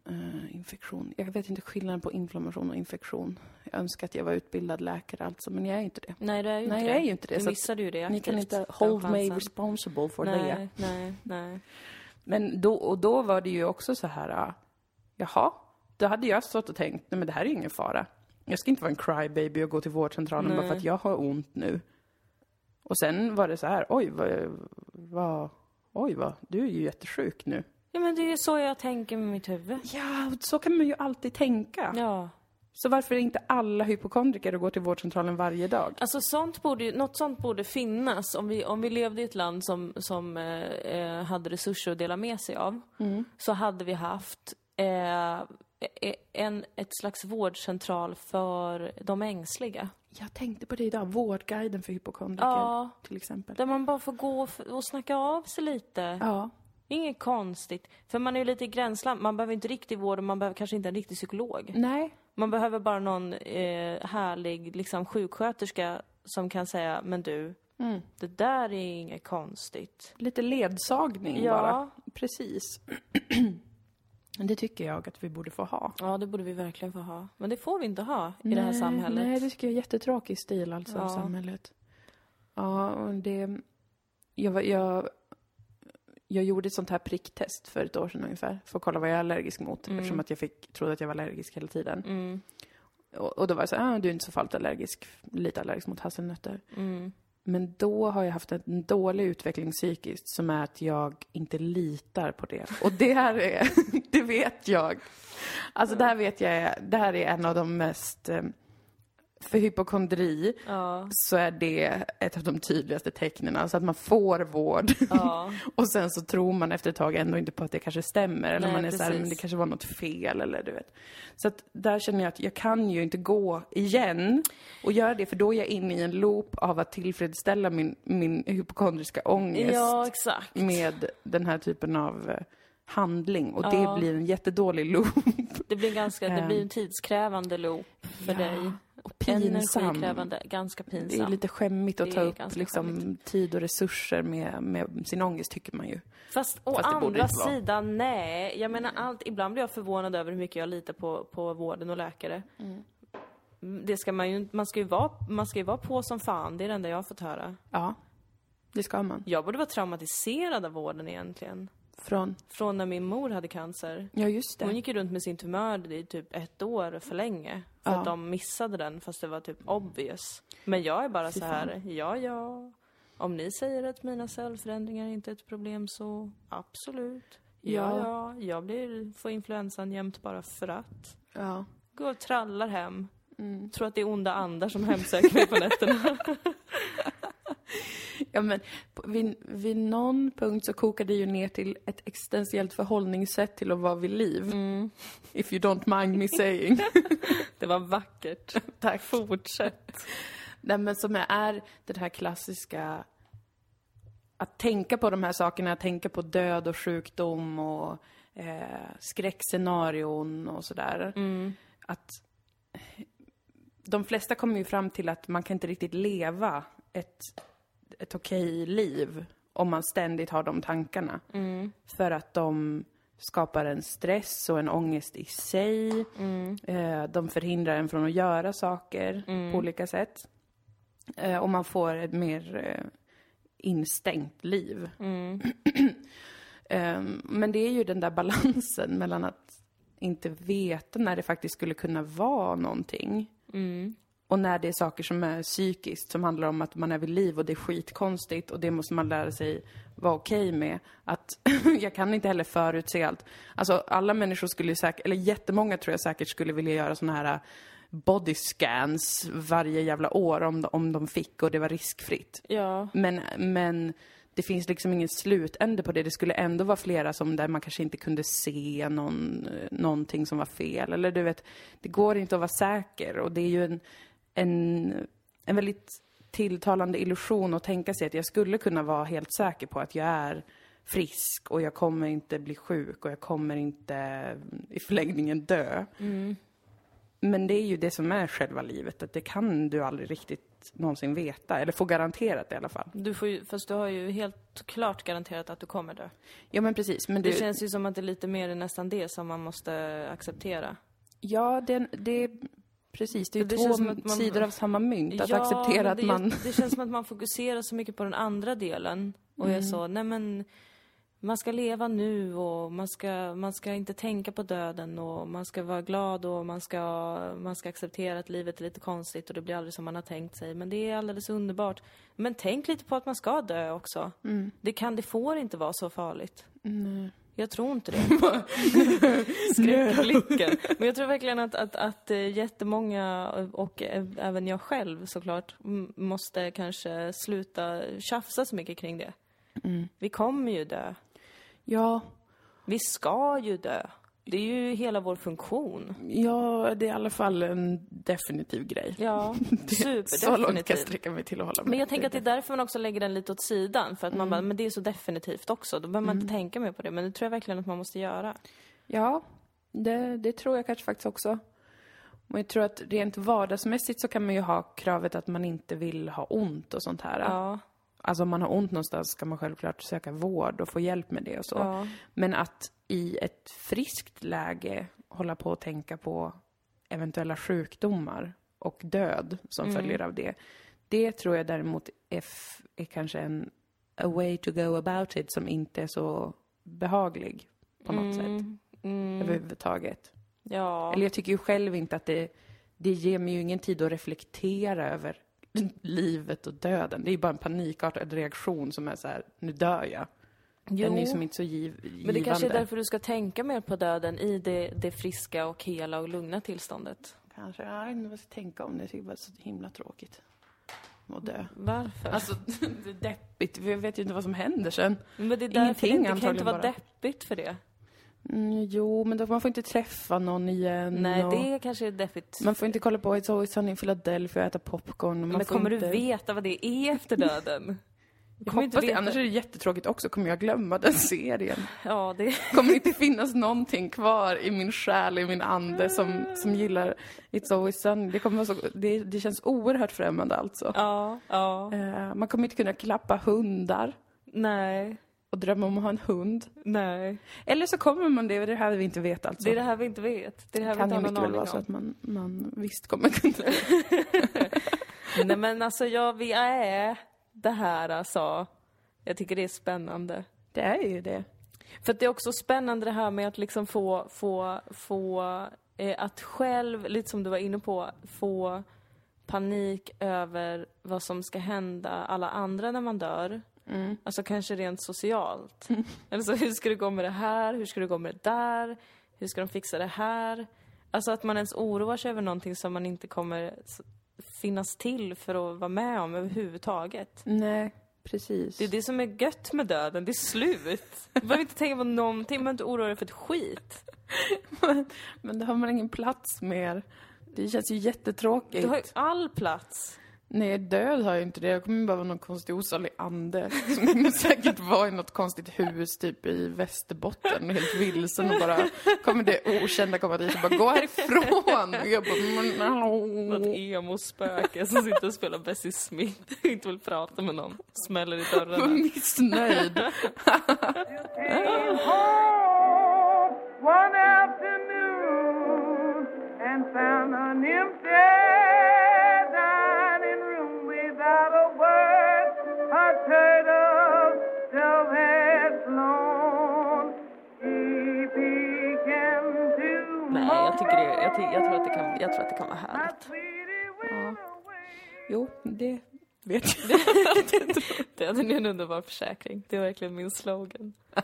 eh, infektion. Jag vet inte skillnaden på inflammation och infektion. Jag önskar att jag var utbildad läkare alltså, men jag är inte det. Nej, det är ju Nej, inte jag det. är ju inte det, Du missade ju det Ni kan inte hold me responsible for nej, det. Nej, nej, Men då, och då var det ju också så här, ah, jaha, då hade jag stått och tänkt, nej men det här är ingen fara. Jag ska inte vara en crybaby och gå till vårdcentralen bara för att jag har ont nu. Och sen var det så här, oj vad, vad oj vad, du är ju jättesjuk nu. Ja men det är ju så jag tänker med mitt huvud. Ja, så kan man ju alltid tänka. Ja. Så varför är inte alla hypokondriker och går till vårdcentralen varje dag? Alltså sånt borde ju, något sånt borde finnas om vi, om vi levde i ett land som, som eh, eh hade resurser att dela med sig av. Så hade vi haft eh, en, ett slags vårdcentral för de ängsliga. Jag tänkte på det idag, Vårdguiden för hypokondriker Ja. till exempel. Där man bara får gå och, och snacka av sig lite. Ja. Inget konstigt. För man är ju lite i gränsland. Man behöver inte riktig vård och man behöver kanske inte en riktig psykolog. Nej. Man behöver bara någon eh, härlig liksom, sjuksköterska som kan säga, men du, det där är inget konstigt. Lite ledsagning Ja. bara. Precis. det tycker jag att vi borde få ha. Ja, det borde vi verkligen få ha. Men det får vi inte ha i det här Nej, samhället. Nej, det tycker jag är jättetråkig stil alltså av Ja. samhället. Ja, och det... Jag, var- jag, jag gjorde ett sånt här pricktest för ett år sedan ungefär, för att kolla vad jag är allergisk mot, eftersom att jag fick, trodde att jag var allergisk hela tiden. Mm, Och, och då var jag så här, ah, du är inte så farligt allergisk, lite allergisk mot hasselnötter. mm. Men då har jag haft en dålig utveckling psykiskt som är att jag inte litar på det. Och det här är, det vet jag. Alltså det här vet jag, det här är en av de mest, eh, för hypokondri Ja, så är det ett av de tydligaste tecknen. Alltså att man får vård ja. och sen så tror man efter ett tag ändå inte på att det kanske stämmer. Eller Nej, man är så här, precis. men det kanske var något fel eller du vet. Så att där känner jag att jag kan ju inte gå igen och göra det för då är jag inne i en loop av att tillfredsställa min, min hypokondriska ångest ja med den här typen av eh, handling. Och det blir en jättedålig loop. Det blir, ganska, det Ehm. blir en tidskrävande loop för dig. Och pinsam. Ganska Det är pinsam. lite skämmigt att ta upp liksom, skämmigt. tid och resurser med, med sin ångest, tycker man ju. Fast å Fast andra sidan, nej. Jag menar allt, ibland blir jag förvånad över hur mycket jag litar på, på vården och läkare. Mm, Det ska man ju, man ska ju vara, man ska ju vara på som fan, det är det enda jag har fått höra. Ja, det ska man. Jag borde vara traumatiserad av vården egentligen. Från, Från när min mor hade cancer. ja just det. Hon gick ju runt med sin tumör i typ ett år för länge. För Ja. att de missade den fast det var typ obvious. Men jag är bara Fy så här, ja ja. Om ni säger att mina cellförändringar inte är ett problem så absolut. Ja Ja. ja, jag blir, får influensan jämt bara för att. Ja. Går och trallar hem. Mm. Tror att det är onda andar som hemsöker mig på nätterna. ja, men vid, vid någon punkt så kokar det ju ner till ett existentiellt förhållningssätt till att vara vid liv. Mm. If you don't mind me saying. Det var vackert. Tack. Fortsätt. Nej, men som är det här klassiska att tänka på de här sakerna, tänka på död och sjukdom och eh, skräckscenarion och sådär. Att de flesta kommer ju fram till att man kan inte riktigt leva ett, ett okej liv om man ständigt har de tankarna. För att de skapar en stress och en ångest i sig. Eh, de förhindrar en från att göra saker på olika sätt. Eh, och man får ett mer eh, instängt liv. Eh, men det är ju den där balansen mellan att inte veta när det faktiskt skulle kunna vara någonting. Och när det är saker som är psykiskt, som handlar om att man är vid liv och det är skitkonstigt och det måste man lära sig vara okej med. Att jag kan inte heller förutse allt. Alltså alla människor skulle ju säkert, eller jättemånga tror jag säkert skulle vilja göra såna här body scans varje jävla år om de, om de fick och det var riskfritt. Ja. Men, men det finns liksom ingen slutände på det. Det skulle ändå vara flera som där man kanske inte kunde se någon, eh, någonting som var fel. Eller du vet, det går inte att vara säker. Och det är ju en, en, en väldigt tilltalande illusion att tänka sig att jag skulle kunna vara helt säker på att jag är frisk och jag kommer inte bli sjuk och jag kommer inte i förlängningen dö. Men det är ju det som är själva livet, att det kan du aldrig riktigt någonsin veta, eller få garanterat i alla fall. Du får ju, fast du har ju helt klart garanterat att du kommer dö. Ja men precis, men Det du, känns ju som att det är lite mer än nästan det som man måste acceptera. ja det, det precis, det är ju Det två känns som att man- sidor av samma mynt, att Ja, acceptera att det, man... Det känns som att man fokuserar så mycket på den andra delen. Och Mm. är så, nej men man ska leva nu och man ska, man ska inte tänka på döden och man ska vara glad och man ska, man ska acceptera att livet är lite konstigt och det blir aldrig som man har tänkt sig. Men det är alldeles underbart. Men tänk lite på att man ska dö också. Det kan, det får inte vara så farligt. Nej. Jag tror inte det. Skräckblicken. Men jag tror verkligen att, att, att eh, jättemånga, och även jag själv såklart, måste kanske sluta tjafsa så mycket kring det. Vi kommer ju dö. Ja, Vi ska ju dö. Det är ju hela vår funktion. ja, det är i alla fall en definitiv grej. Ja, Så långt kan jag sträcka mig till att hålla med. Men jag tänker att det är därför man också lägger den lite åt sidan. För att man bara, men det är så definitivt också. Då behöver man inte tänka mer på det. Men det tror jag verkligen att man måste göra. Ja, det, det tror jag kanske faktiskt också. Och jag tror att rent vardagsmässigt så kan man ju ha kravet att man inte vill ha ont och sånt här. Ja, Alltså om man har ont någonstans ska man självklart söka vård och få hjälp med det och så. Ja. Men att i ett friskt läge hålla på och tänka på eventuella sjukdomar och död som Mm. följer av det. Det tror jag däremot är, f- är kanske en a way to go about it som inte är så behaglig på något sätt mm, överhuvudtaget. ja. Eller jag tycker ju själv inte att det, det ger mig ju ingen tid att reflektera över livet och döden. Det är ju bara en panikartad reaktion som är så här, nu dör jag. Den är som inte så giv, givande. Men det kanske är därför du ska tänka mer på döden i det, det friska och hela och lugna tillståndet. Kanske, jag vet inte vad jag ska tänka om det. Jag tycker bara det är så himla tråkigt. Att dö. Varför? Alltså, det är deppigt. Vi vet ju inte vad som händer sen. men det är därför ingenting det, det kan inte vara bara. deppigt för det. Mm, jo, men då man får inte träffa någon igen. Nej, och det kanske är deppigt. Man får inte kolla på It's Always Sunny in Philadelphia och äta popcorn. Och man men kommer inte... du veta vad det är efter döden? Jag hoppas det, annars är det jättetråkigt också. Kommer jag glömma den serien? Ja, det... kommer inte finnas någonting kvar i min själ, i min ande som, som gillar It's Always Sunny. Det, kommer så, det, det känns oerhört främmande alltså. Ja, ja. Eh, man kommer inte kunna klappa hundar Nej, och drömma om att ha en hund. nej. Eller så kommer man det, och det här vi inte vet alltså. Det är det här vi inte vet. Det är det här kan vi ju inte har mycket väl vara så att man, man visst kommer kunna Nej men alltså, ja, vi är det här alltså. Jag tycker det är spännande. Det är ju det. För att det är också spännande det här med att liksom få, få, få, eh, att själv, lite som du var inne på, få panik över vad som ska hända alla andra när man dör. Alltså kanske rent socialt. Eller så, hur ska det gå med det här? Hur ska det gå med det där? Hur ska de fixa det här? Alltså att man ens oroar sig över någonting som man inte kommer finnas till för att vara med om överhuvudtaget. Nej, precis. Det är det som är gött med döden, det är slut. Du behöver inte tänka på någonting, man behöver inte oroa dig för ett skit. Men då har man ingen plats mer. Det känns ju jättetråkigt. Du har ju all plats. Nej, död har jag inte det. Jag kommer bara vara någon konstig osalig ande. Som kommer säkert vara i något konstigt hus typ i Västerbotten, helt vilsen och bara kommer det okända komma dit och bara gå härifrån. Och jag bara, men Något emo-spöke som sitter och spelar Bessie Smith och inte vill prata med någon. Smäller i Var dörrarna. missnöjd. one afternoon and found an empty jag, jag, tror att det kan, jag tror att det kan vara härligt. away. Jo, det vet jag. Döden är en underbar försäkring. Det är verkligen min slogan.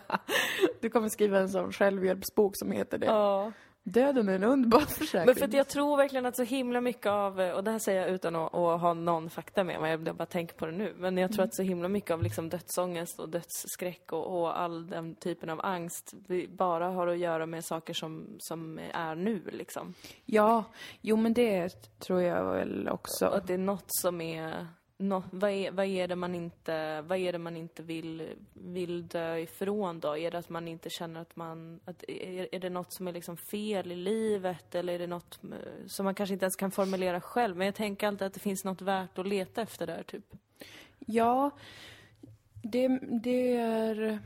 Du kommer skriva en sån självhjälpsbok som heter det. Ja. Döden är en underbar försäkring. Men för att jag tror verkligen att så himla mycket av, och det här säger jag utan att, att ha någon fakta med mig, jag bara tänker på det nu, men jag tror att så himla mycket av liksom dödsångest och dödsskräck och, och all den typen av angst bara har att göra med saker som, som är nu liksom. Ja, jo men det tror jag väl Och också. att det är något som är, nå vad, är vad är det man inte, vad är det man inte vill, vill dö ifrån då? Är det att man inte känner att man, att, är, är det något som är liksom fel i livet eller är det något eh, som man kanske inte ens kan formulera själv? Men jag tänker alltid att det finns något värt att leta efter där typ. Ja, det, det är...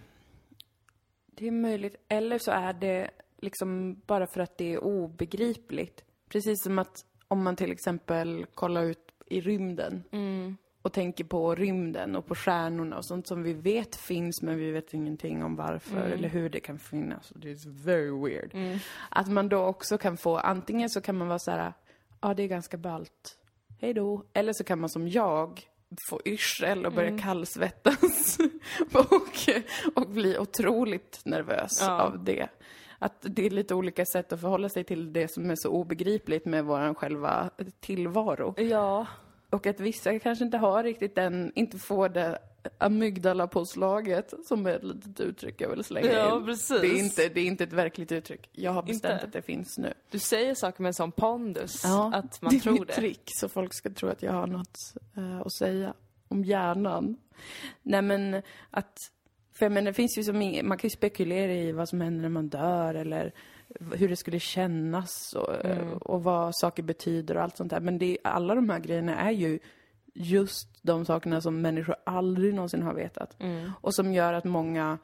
Det är möjligt. Eller så är det liksom bara för att det är obegripligt. Precis som att om man till exempel kollar ut i rymden och tänker på rymden och på stjärnorna och sånt som vi vet finns men vi vet ingenting om varför eller hur det kan finnas. Och det är very weird. Att man då också kan få, antingen så kan man vara så här, ja det är ganska ballt, hej då. Eller så kan man som jag få yrsel och börja kallsvettas och, och bli otroligt nervös Ja. av det. Att det är lite olika sätt att förhålla sig till det som är så obegripligt med våran själva tillvaro. Ja. Och att vissa kanske inte har riktigt den, inte får det amygdala-påslaget, som är ett litet uttryck jag vill slänga Ja, in. precis. Det är, inte, det är inte ett verkligt uttryck. Jag har bestämt Inte? att det finns nu. Du säger saker med en sån pondus att man det är tror mitt det. trick, så folk ska tro att jag har något eh, att säga om hjärnan. Nej men att, för jag menar det finns ju som, i- man kan ju spekulera i vad som händer när man dör eller hur det skulle kännas och, Mm. och vad saker betyder och allt sånt där. Men det, alla de här grejerna är ju just de sakerna som människor aldrig någonsin har vetat. Mm. Och som gör att många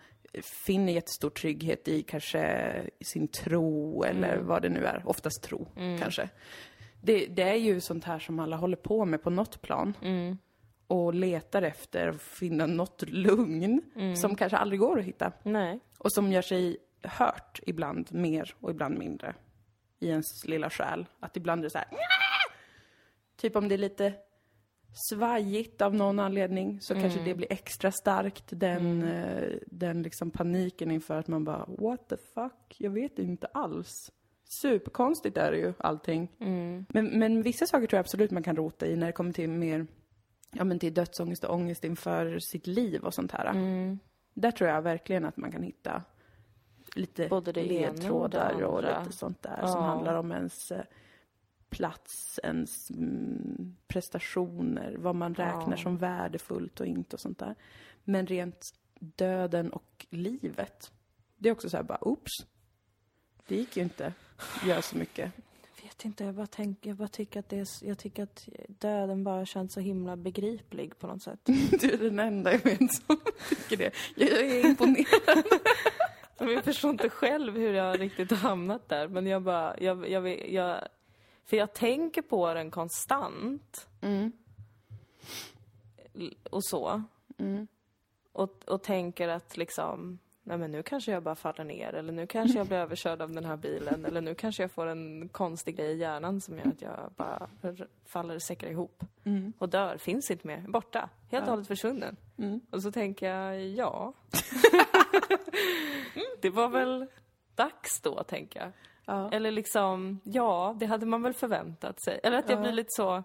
finner jättestor trygghet i kanske sin tro eller Mm. vad det nu är. Oftast tro, kanske. Det, det är ju sånt här som alla håller på med på något plan. Mm. Och letar efter att finna något lugn Mm. som kanske aldrig går att hitta. Nej. Och som gör sig hört ibland mer och ibland mindre i ens lilla själ. Att ibland är det så här. Typ om det är lite svajigt av någon anledning så kanske det blir extra starkt. Den, eh, den liksom paniken inför att man bara what the fuck, jag vet inte alls. Superkonstigt är det ju allting. Men, men vissa saker tror jag absolut man kan rota i när det kommer till mer, ja men till dödsångest och ångest inför sitt liv och sånt här. Där tror jag verkligen att man kan hitta lite och ledtrådar och, andra. lite sånt där Ja. som handlar om ens eh, plats, ens mm, prestationer, vad man räknar Ja. som värdefullt och inte och sånt där. Men rent döden och livet, det är också så här bara, oops. Det gick ju inte göra så mycket. Jag vet inte, jag bara, tänk, jag bara tycker att det är, jag tycker att döden bara känns så himla begriplig på något sätt. Du är den enda jag vet som tycker det. Jag är imponerad. Jag förstår inte själv hur jag riktigt har hamnat där, men jag bara, jag, jag, jag, för jag tänker på den konstant. L- Och så. Och, och tänker att liksom, nej men nu kanske jag bara faller ner, eller nu kanske jag blir överkörd av den här bilen, eller nu kanske jag får en konstig grej i hjärnan som gör att jag bara faller, säckar ihop. Och dör, finns inte mer, borta, helt och hållet försvunnen. Och så tänker jag, ja. det var väl dags då, tänker jag. Ja. Eller liksom, ja, det hade man väl förväntat sig. Eller att jag Ja. blir lite så,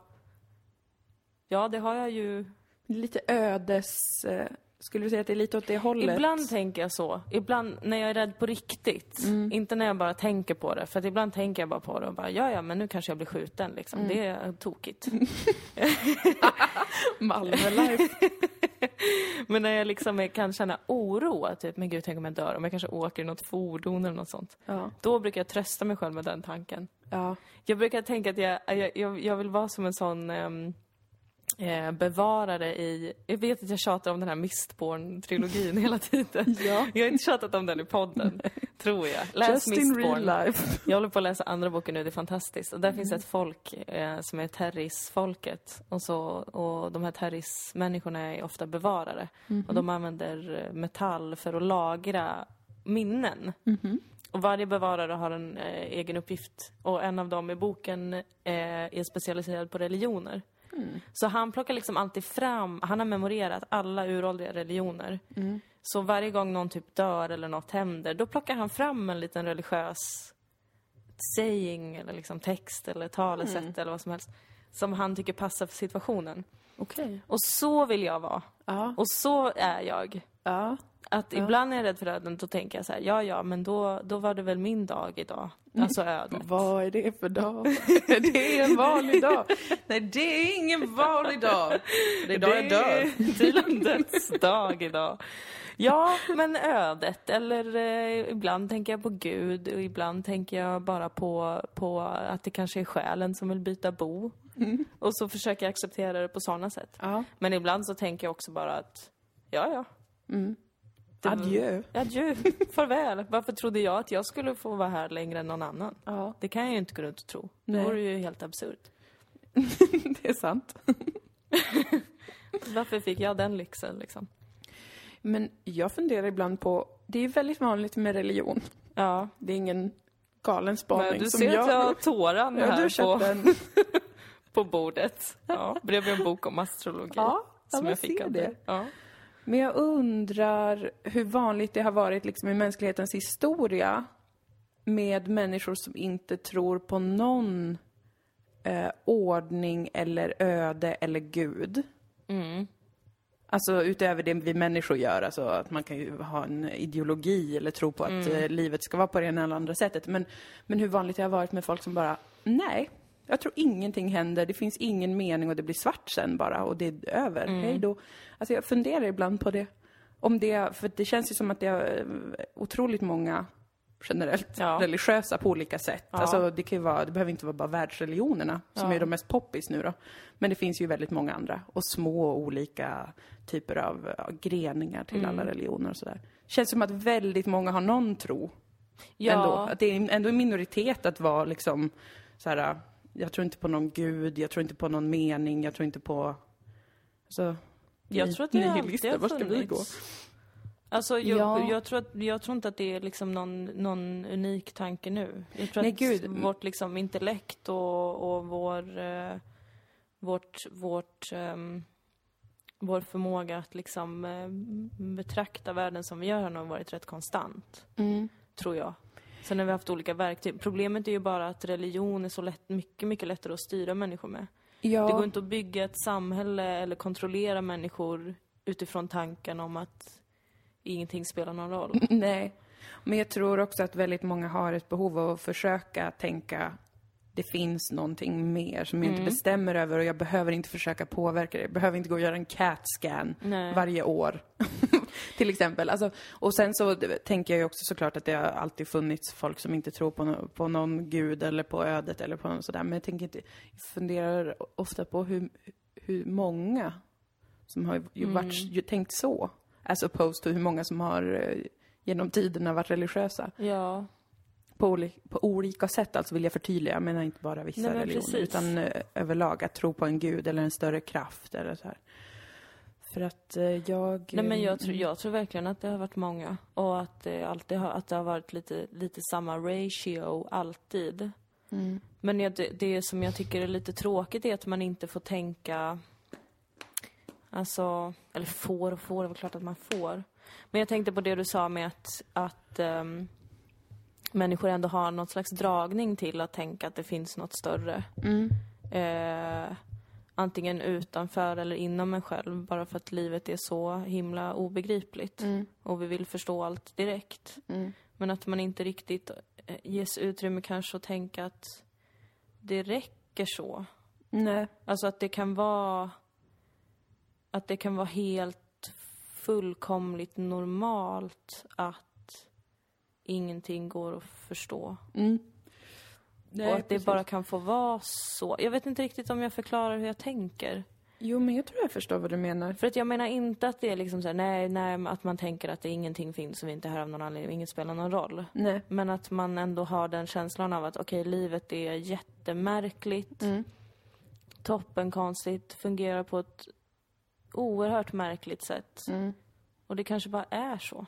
ja, det har jag ju Lite ödes... eh, Skulle du säga att det är lite åt det hållet? Ibland tänker jag så. Ibland när jag är rädd på riktigt. Inte när jag bara tänker på det. För ibland tänker jag bara på det och bara, ja ja, men nu kanske jag blir skjuten liksom. Det är tokigt. Malmö life. men när jag liksom kan känna oro, att typ, men gud, tänk om jag dör. Om jag kanske åker i något fordon eller något sånt. Ja. Då brukar jag trösta mig själv med den tanken. Ja. Jag brukar tänka att jag, jag, jag, jag vill vara som en sån ehm, eh, bevarare i... Jag vet att jag tjatar om den här Mistborn-trilogin hela tiden. Ja. Jag har inte tjatat om den i podden, tror jag. Läs Just in Mistborn. real life. Jag håller på att läsa andra boken nu, det är fantastiskt. Och där finns ett folk eh, som är Terris-folket. Och, så, och de här Terris-människorna är ofta bevarare. Och de använder eh, metall för att lagra minnen. Och varje bevarare har en eh, egen uppgift. Och en av dem i boken eh, är specialiserad på religioner. Så han plockar liksom alltid fram, han har memorerat alla uråldriga religioner. Så varje gång någon typ dör eller något händer, då plockar han fram en liten religiös saying eller liksom text eller talesätt eller vad som helst. Som han tycker passar för situationen. Okej. Och så vill jag vara. Ja. Och så är jag. Ja. Att ibland när jag är rädd för döden, då tänker jag så här, ja ja, men då, då var det väl min dag idag. Alltså ödet. Vad är det för dag? det är en vanlig dag. Nej, det är ingen vanlig dag. Det är dag jag dör. tydligen dödsdag idag. Ja, men ödet. Eller eh, ibland tänker jag på Gud och ibland tänker jag bara på, på att det kanske är själen som vill byta bo. Och så försöker jag acceptera det på sådana sätt. Ja. Men ibland så tänker jag också bara att, ja ja. Det- Adjö. Adjö, farväl. Varför trodde jag att jag skulle få vara här längre än någon annan? Ja, Det kan jag ju inte gå runt och tro. Det vore ju helt absurt. det är sant. Varför fick jag den lyxen liksom? Men jag funderar ibland på, det är väldigt vanligt med religion. Ja. Det är ingen galen spaning Men du som ser att jag har tåran Ja, här på, den. på bordet. Ja, bredvid en bok om astrologi. Ja, som jag fick av det. dig. Ja. Men jag undrar hur vanligt det har varit liksom i mänsklighetens historia med människor som inte tror på någon eh, ordning eller öde eller gud. Mm. Alltså utöver det vi människor gör, alltså att man kan ju ha en ideologi eller tro på att Mm. eh, livet ska vara på det ena eller andra sättet. Men, men hur vanligt det har varit med folk som bara, nej, jag tror ingenting händer, det finns ingen mening och det blir svart sen bara och det är över, Mm. hej då. Alltså jag funderar ibland på det. Om det, för det känns ju som att det är eh, otroligt många generellt Ja. religiösa på olika sätt. Ja. Alltså det kan vara, det behöver inte vara bara världsreligionerna som Ja. är de mest poppis nu då. Men det finns ju väldigt många andra och små olika typer av ja, greningar till Mm. alla religioner och sådär. Känns som att väldigt många har någon tro Ja. ändå. Att det är ändå en minoritet att vara liksom så här. Jag tror inte på någon gud, jag tror inte på någon mening, jag tror inte på... Alltså, Jag tror att det alltid har vart ska vi gå? Alltså, jag, Ja. jag, tror att, jag tror inte att det är liksom någon, någon unik tanke nu. Jag tror Nej, att gud. vårt liksom intellekt och, och vår, eh, vårt, vårt, ehm, vår förmåga att liksom eh, betrakta världen som vi gör har nog varit rätt konstant, Mm. tror jag. Sen har vi haft olika verktyg. Problemet är ju bara att religion är så lätt, mycket, mycket lättare att styra människor med. Ja. Det går inte att bygga ett samhälle eller kontrollera människor utifrån tanken om att ingenting spelar någon roll. Nej. Men jag tror också att väldigt många har ett behov av att försöka tänka det finns någonting mer som jag Mm. inte bestämmer över och jag behöver inte försöka påverka det. Jag behöver inte gå och göra en CAT-scan varje år. Till exempel. Alltså, och sen så tänker jag ju också såklart att det har alltid funnits folk som inte tror på, no- på någon gud eller på ödet eller på något sådär. Men jag tänker inte, funderar ofta på hur, hur många som har ju Mm. varit, ju tänkt så. As opposed to hur många som har eh, genom tiderna varit religiösa. Ja, På, oli- på olika sätt alltså vill jag förtydliga. Jag menar inte bara vissa Nej, men religioner. precis. Utan eh, överlag att tro på en gud eller en större kraft eller så här. För att eh, jag... nej men jag tror, jag tror verkligen att det har varit många. Och att det alltid har, att det har varit lite, lite samma ratio alltid. Mm. Men det, det som jag tycker är lite tråkigt är att man inte får tänka Alltså, eller får och får, det är klart att man får. Men jag tänkte på det du sa med att, att ehm, människor ändå har något slags dragning till att tänka att det finns något större. Mm. Eh, antingen utanför eller inom en själv, bara för att livet är så himla obegripligt. Mm. Och vi vill förstå allt direkt. Mm. Men att man inte riktigt eh, ges utrymme kanske att tänka att det räcker så. Nej. Alltså att det kan vara att det kan vara helt fullkomligt normalt att ingenting går att förstå. Mm. Och att det bara kan få vara så. Jag vet inte riktigt om jag förklarar hur jag tänker. Jo, men jag tror jag förstår vad du menar. För att jag menar inte att det är liksom så här, nej, nej, att man tänker att det ingenting finns och vi inte är här av någon anledning, inget spelar någon roll. Nej. Men att man ändå har den känslan av att okej, livet är jättemärkligt, Mm. toppenkonstigt, fungerar på ett oerhört märkligt sätt. Mm. Och det kanske bara är så.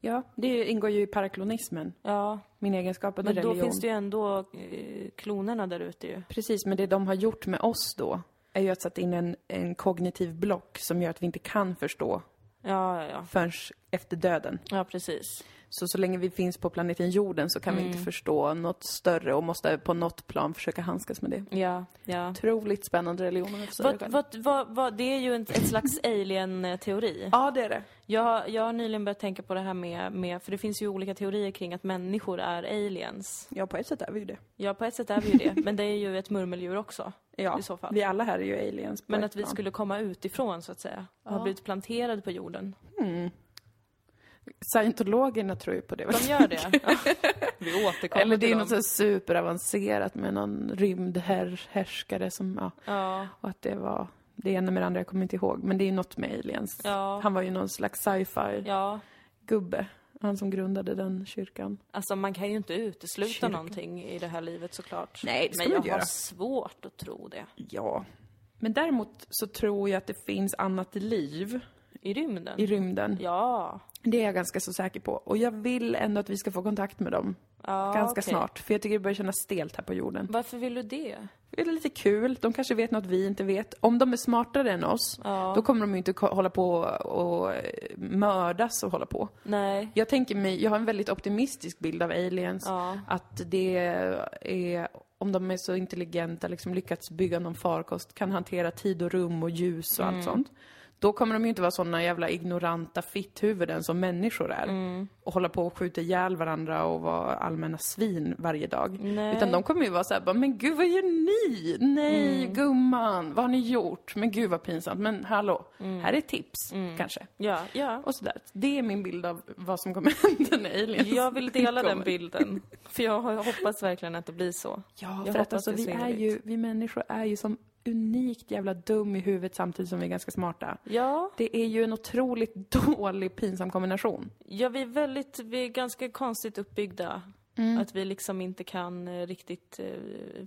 Ja, det ingår ju i paraklonismen. Ja, Min egenskap av men då religion. finns det ju ändå eh, klonerna där ute ju. Precis, men det de har gjort med oss då är ju att sätta in en, en kognitiv block som gör att vi inte kan förstå ja, ja. förrän efter döden. Ja, precis. Så så länge vi finns på planeten jorden så kan vi Mm. inte förstå något större och måste på något plan försöka handskas med det. Ja, ja. Otroligt spännande religion om jag Vad, vad, vad, vad, det är ju en, ett slags alien-teori. Ja, det är det. Jag, har- jag har nyligen börjat tänka på det här med, med, för det finns ju olika teorier kring att människor är aliens. Ja, på ett sätt är vi ju det. Ja, på ett sätt är vi ju det, men det är ju ett murmeldjur också. Ja, I så fall. vi alla här är ju aliens Men att vi plan. skulle komma utifrån, så att säga. Och ha Ja. blivit planterade på jorden. Mm. Scientologerna tror ju på det. De gör det. Ja. Vi återkommer Eller det är till något dem. så superavancerat med någon rymdhärskare som, ja, Ja, och att det var det ena med det andra, jag kommer inte ihåg. Men det är något med aliens. ja, Han var ju någon slags sci-fi ja. gubbe. Han som grundade den kyrkan. Alltså man kan ju inte utesluta Kyrkan. någonting i det här livet såklart. Nej, det ska Men jag inte har göra. svårt att tro det. Ja. Men däremot så tror jag att det finns annat liv I rymden? i rymden. Ja. Det är jag ganska så säker på. Och jag vill ändå att vi ska få kontakt med dem ja ganska okej. snart. För jag tycker det börjar kännas stelt här på jorden. Varför vill du det? Det är lite kul. De kanske vet något vi inte vet. Om de är smartare än oss, Ja. då kommer de ju inte hålla på och eh, mördas och hålla på. Nej. Jag tänker mig, jag har en väldigt optimistisk bild av aliens. Ja. Att det är, om de är så intelligenta, liksom lyckats bygga någon farkost, kan hantera tid och rum och ljus och Mm. allt sånt. Då kommer de ju inte vara såna jävla ignoranta fitthuvuden som människor är. Mm. Och hålla på och skjuta ihjäl varandra och vara allmänna svin varje dag. Nej. Utan de kommer ju vara såhär, men gud vad gör ni? Nej, Mm. gumman, vad har ni gjort? Men gud vad pinsamt. Men hallå, Mm. här är tips, kanske. Ja, ja. Och sådär. Det är min bild av vad som kommer hända när aliens Jag vill dela den bilden. För jag hoppas verkligen att det blir så. Ja, Jag för att alltså, vi är ju, vi människor är ju som unikt jävla dum i huvudet samtidigt som vi är ganska smarta. Ja, Det är ju en otroligt dålig pinsam kombination. ja vi är väldigt, vi är ganska konstigt uppbyggda. Mm. Att vi liksom inte kan eh, riktigt eh,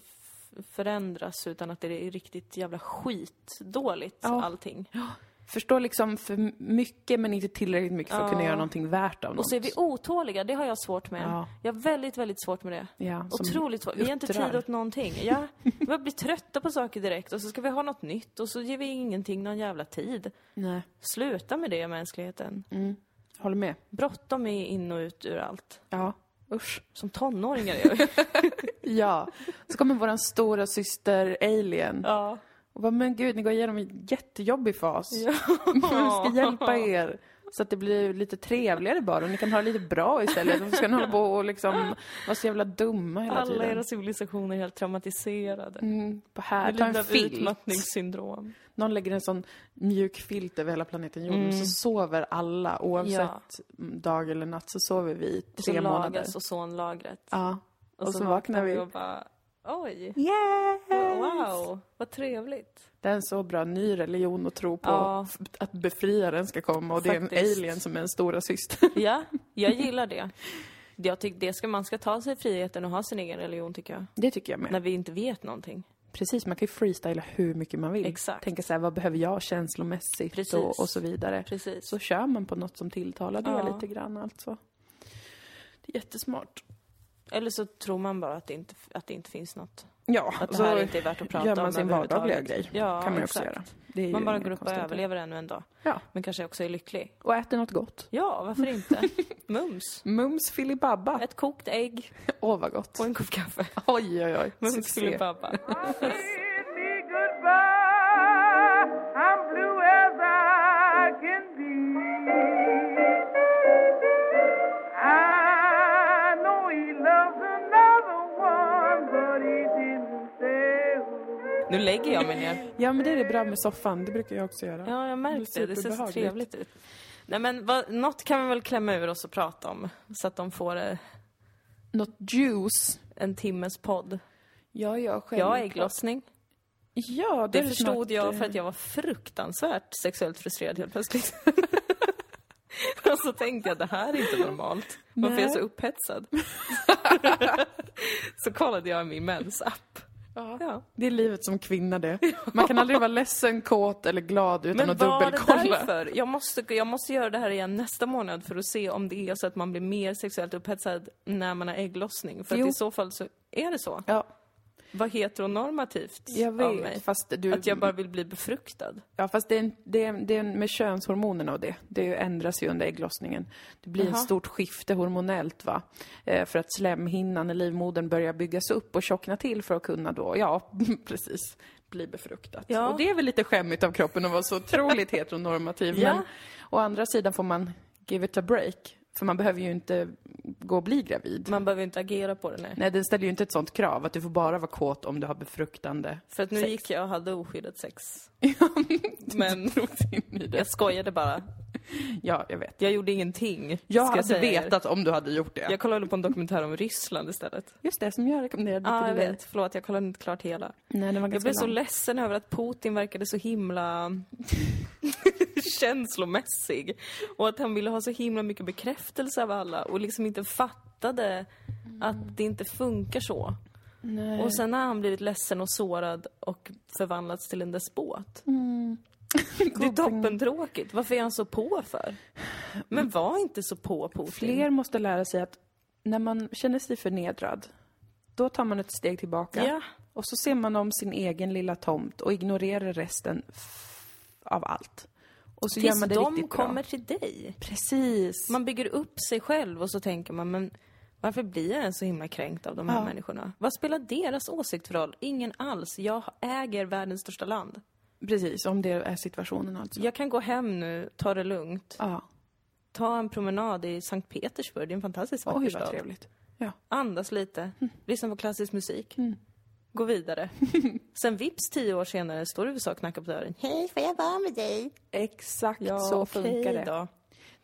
förändras utan att det är riktigt jävla skitdåligt Ja. allting. Förstår liksom för mycket men inte tillräckligt mycket för att kunna göra någonting värt av något. Och så är vi otåliga, det har jag svårt med. Ja. Jag har väldigt, väldigt svårt med det. ja, Otroligt svårt. Vi har inte tid åt någonting. Ja, vi börjar bli trötta på saker direkt och så ska vi ha något nytt och så ger vi ingenting någon jävla tid. Nej, Sluta med det, mänskligheten. mm. håller med. Bråttom är in och ut ur allt. Ja, usch. Som tonåringar gör vi. Ja. Så kommer våran stora syster Alien. Ja. Och bara, men gud, ni går igenom en jättejobbig fas. Ja. Vi ska hjälpa er. Så att det blir lite trevligare bara och ni kan ha det lite bra istället. Varför ska ni hålla på och liksom vara så jävla dumma hela Alla tiden? era civilisationer är helt traumatiserade. Mm, på här, ta en filt. utmattningssyndrom. Någon lägger en sån mjuk filt över hela planeten jorden Mm. så sover alla oavsett Ja. dag eller natt så sover vi i Och så tre månader. lagas ozonlagret. Ja. Och, så, vaknar vi. och bara, oj, Yes! wow, vad trevligt. Det är en så bra ny religion att tro på. Ja. Att befriaren ska komma och det är en Faktiskt. alien som är en stora syster. Ja, jag gillar det. Jag tycker det ska, man ska ta sig friheten och ha sin egen religion tycker jag. Det tycker jag med. När vi inte vet någonting. Precis, man kan ju freestyla hur mycket man vill. Exakt. Tänka så här, vad behöver jag känslomässigt Precis. och, och så vidare. Precis. Så kör man på något som tilltalar det Ja. lite grann alltså. Det är jättesmart. Eller så tror man bara att det inte, att det inte finns något. Ja, Att det så här inte är värt att prata gör man om sin vardagliga grej. Ja, kan man ju också exakt. göra. Det är Man bara går upp och överlever ännu en dag. Ja, Men kanske också är lycklig. och äter något gott. Ja, varför inte? Mums. Mums filibabba. Ett kokt ägg Åh, vad gott. och en kopp kaffe. Oj, oj, oj. Mums filibabba. Nu lägger jag mig ner. Ja, men det är det bra med soffan. Det brukar jag också göra. Ja, jag märkte det. Det ser så trevligt ut. Nej men vad, något kan vi väl klämma ur oss och prata om. Så att de får eh, Något juice. en timmes podd. Ja, ja, självklart. Jag ägglossning. Ja, Det är förstod snart, jag eh, för att jag var fruktansvärt sexuellt frustrerad helt plötsligt. Och så tänkte jag, det här är inte normalt. Varför är jag så Nej. upphetsad? så kollade jag i min mensapp. Ja. Ja. Det är livet som kvinna det. Man kan aldrig vara ledsen, kåt eller glad utan Men att var det dubbelkolla. därför? Jag måste, jag måste göra det här igen nästa månad för att se om det är så att man blir mer sexuellt upphetsad när man har ägglossning. För att i så fall så är det så. Ja, Vad heteronormativt jag av mig. vet. Fast du... Att jag bara vill bli befruktad. Ja, fast det är, det, är, det är med könshormonerna och det. Det ändras ju under ägglossningen. Det blir Jaha. ett stort skifte hormonellt va. Eh, för att slemhinnan i livmodern börjar byggas upp och tjockna till för att kunna då, ja, precis, bli befruktat. Ja. Och det är väl lite skämmigt av kroppen att vara så otroligt heteronormativ. Ja. Men å andra sidan får man give it a break. För man behöver ju inte gå och bli gravid. Man behöver inte agera på det, nej. Nej, den ställer ju inte ett sånt krav att du får bara vara kåt om du har befruktande. För att nu Sex. gick jag och hade oskyddat sex. Men jag skojade bara. Ja, jag vet. Jag gjorde ingenting. Jag ska hade er. vetat om du hade gjort det. Jag kollade på en dokumentär om Ryssland istället. Just det, som jag rekommenderade jag till dig. vet. Förlåt, jag kollade inte klart hela. Nej, den var Jag blev så ledsen över att Putin verkade så himla känslomässig. Och att han ville ha så himla mycket bekräftelse av alla och liksom inte fattade att det inte funkar så. Nej. Och sen har han blivit ledsen och sårad och förvandlats till en despot. Det är toppentråkigt. Varför är han så på för? Men var inte så på Putin. Fler måste lära sig att när man känner sig förnedrad, då tar man ett steg tillbaka. Ja. Och så ser man om sin egen lilla tomt och ignorerar resten av allt. Och så gör Tills man det de riktigt kommer bra. till dig. Precis. Man bygger upp sig själv och så tänker man, men varför blir jag så himla kränkt av de här Ja. människorna? Vad spelar deras åsikt för roll? Ingen alls. Jag äger världens största land. Precis, om det är situationen alltså. Jag kan gå hem nu, ta det lugnt. Ja. Ta en promenad i Sankt Petersburg, det är en fantastisk vacker Oj, vad stad. trevligt. Ja. Andas lite, lyssna på klassisk musik. Mm. Gå vidare. Sen vips tio år senare står USA och knackar på dörren. Hej, får jag vara med dig? Exakt Ja, så funkar det. Då.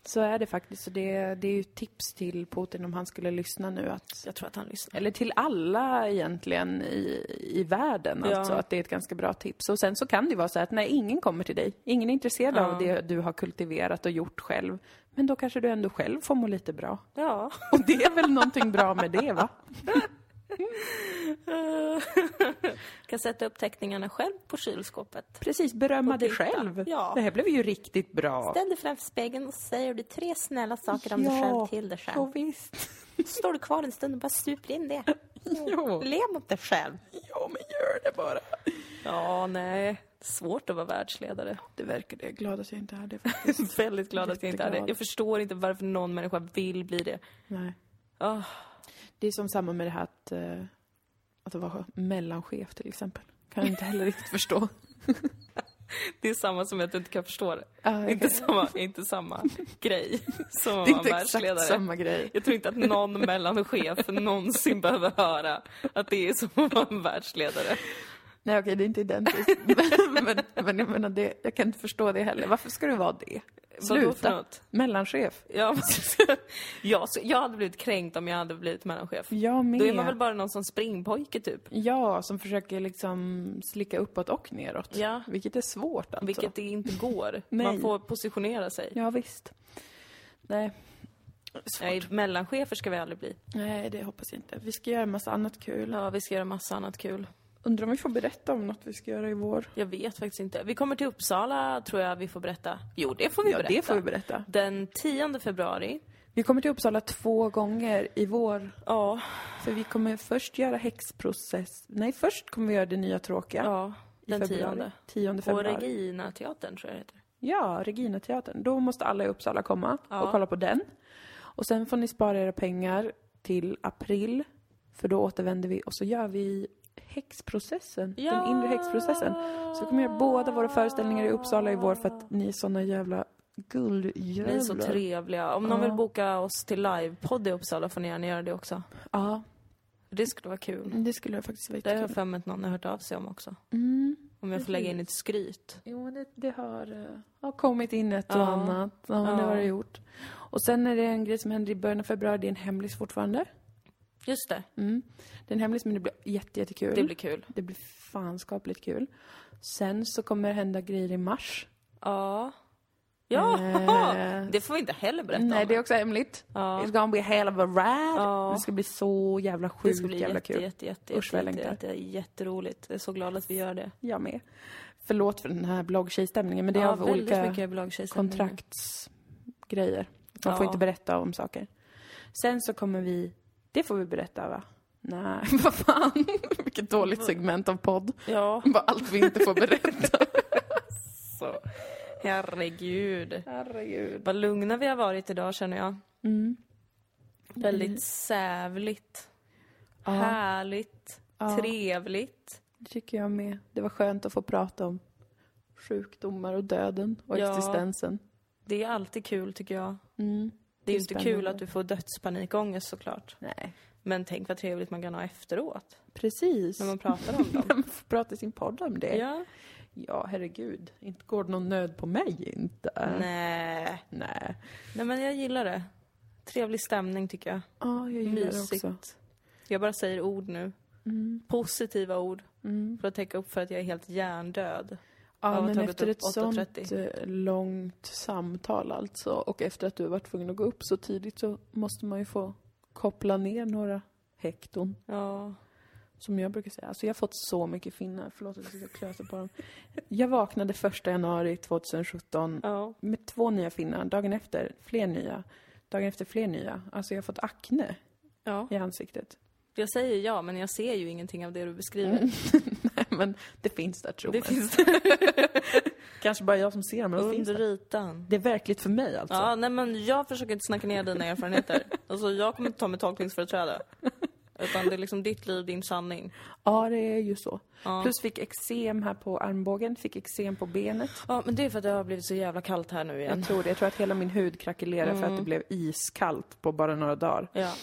Så är det faktiskt. Så det, det är ju tips till Putin om han skulle lyssna nu att Jag tror att han lyssnar. Eller till alla egentligen i, i världen, Ja. alltså att det är ett ganska bra tips. Och sen så kan det ju vara så att när ingen kommer till dig, ingen är intresserad Ja. av det du har kultiverat och gjort själv, men då kanske du ändå själv får må lite bra. Ja. Och det är väl någonting bra med det, va? kan sätta upp teckningarna själv på kylskåpet. Precis, berömma dig själv. Ja. Det här blev ju riktigt bra. Ställ dig framför spegeln och säger du tre snälla saker om Ja, dig själv till dig Ja, själv. visst. Står du kvar en stund och bara super in det. Jo. Le mot dig själv. Ja, men gör det bara. Ja, nej. Svårt att vara världsledare. Det verkar det. Glad att jag inte är det faktiskt. Väldigt glad att jag inte är det. Jag förstår inte varför någon människa vill bli det. Nej. Ah, Det är som samma med det här att, eh, att vara mellanchef till exempel. Kan jag inte heller riktigt förstå. det är samma som att du inte kan förstå det. Ja, Inte samma, inte samma grej som att vara inte exakt världsledare. samma grej. Jag tror inte att någon mellanchef någonsin behöver höra att det är som att vara en världsledare. Nej okej, det är inte identiskt. men, men, men jag menar, det, jag kan inte förstå det heller. Varför ska du vara det? Sluta. Mellanchef. Ja, ja, så jag hade blivit kränkt om jag hade blivit mellanchef. Jag med. Då är man väl bara någon som springpojke typ. Ja, som försöker liksom slicka uppåt och neråt. Ja. Vilket är svårt alltså. Vilket det inte går. Man får positionera sig. Ja, visst. Nej. Svårt. Nej, mellanchefer ska vi aldrig bli. Nej, det hoppas jag inte. Vi ska göra en massa annat kul. Ja, vi ska göra massa annat kul. Undrar om vi får berätta om något vi ska göra i vår. Jag vet faktiskt inte. Vi kommer till Uppsala, tror jag vi får berätta. Jo, det får vi Ja, berätta. det får vi berätta. Den 10 februari. Vi kommer till Uppsala två gånger i vår. Ja, För vi kommer först göra häxprocess. Nej, först kommer vi göra det nya tråkiga. ja den februari. 10. 10 På februari. Regina-teatern, tror jag det heter. Ja, Regina-teatern. Då måste alla i Uppsala komma Ja. och kolla på den. Och sen får ni spara era pengar till april. För då återvänder vi och så gör vi häxprocessen. Den inre häxprocessen. Så kommer göra båda våra föreställningar i Uppsala i vår för att ni är såna jävla guldjävlar. Ni är så trevliga. Om någon Ja. vill boka oss till livepodd i Uppsala får ni gärna göra det också. Ja, Det skulle vara kul. det skulle jag faktiskt vara Det har jag för mig att någon har hört av sig om också. Mm. Om jag får lägga in ett skryt. Jo, det, det har, eh, har kommit in ett och Ja. annat. Ja, det Ja. har det gjort. Och sen är det en grej som händer i början av februari. Det är en hemlis fortfarande. Just det, Mm. Det en hemlis men det blir jätte, jättekul. det blir kul. Det blir fanskapligt kul. Sen så kommer det hända grejer i mars. Ja. Ja, Eh, det får vi inte heller berätta Nej, om. det är också hemligt. Ja. It's gonna be a hell of a ride. Ja. Det ska bli så jävla Det sjukt ska bli jävla jätte, kul. jätte, jätte, Usch, jätte, längtar. jätte, jätteroligt. Jag är så glad att vi gör det. Jag med. Förlåt för den här blogg-tjejstämningen men det är ja, av olika kontraktsgrejer. Man får Ja. inte berätta om saker. Sen så kommer vi, det får vi berätta va? Nej, vad fan. Vilket dåligt segment av podd. Ja, Vad allt vi inte får berätta. så. Herregud. Herregud. Vad lugna vi har varit idag känner jag. Mm. Väldigt sävligt. Ja. Härligt. Ja. Trevligt. Det tycker jag med. Det var skönt att få prata om sjukdomar och döden och Ja. existensen. Det är alltid kul tycker jag. Mm. Det är ju inte kul att du får dödspanikångest såklart. Nej. Men tänk vad trevligt man kan ha efteråt. Precis. När man pratar om dem. man får prata i sin podd om det. ja. Ja, herregud. Inte går det någon nöd på mig inte. Nej. Nej. Nej men jag gillar det. Trevlig stämning tycker jag. Ja, jag gillar Mysigt. det också. Jag bara säger ord nu. Mm. Positiva ord. Mm. För att täcka upp för att jag är helt hjärndöd. Ja, men efter ett sånt 8.30. eh, långt samtal alltså och efter att du har varit tvungen att gå upp så tidigt så måste man ju få koppla ner några hekton. Ja. Som jag brukar säga. Alltså jag har fått så mycket finnar. Förlåt att jag klöser på dem. Jag vaknade första januari 2017 Ja. med två nya finnar. Dagen efter fler nya. Dagen efter fler nya. Alltså jag har fått akne ja. i ansiktet. Jag säger ja, men jag ser ju ingenting av det du beskriver. Nej, men det finns där tror Det jag. finns Kanske bara jag som ser dem, men det finns under där. ytan. Det är verkligt för mig alltså. Ja, nej men jag försöker inte snacka ner dina erfarenheter. Alltså jag kommer inte ta mig tolkningsföreträde. Utan det är liksom ditt liv, din sanning. Ja, det är ju så. Ja. Plus fick eksem här på armbågen, fick eksem på benet. Ja, men det är för att det har blivit så jävla kallt här nu igen. Jag tror det. Jag tror att hela min hud krackelerade för att det blev iskallt på bara några dagar. Ja.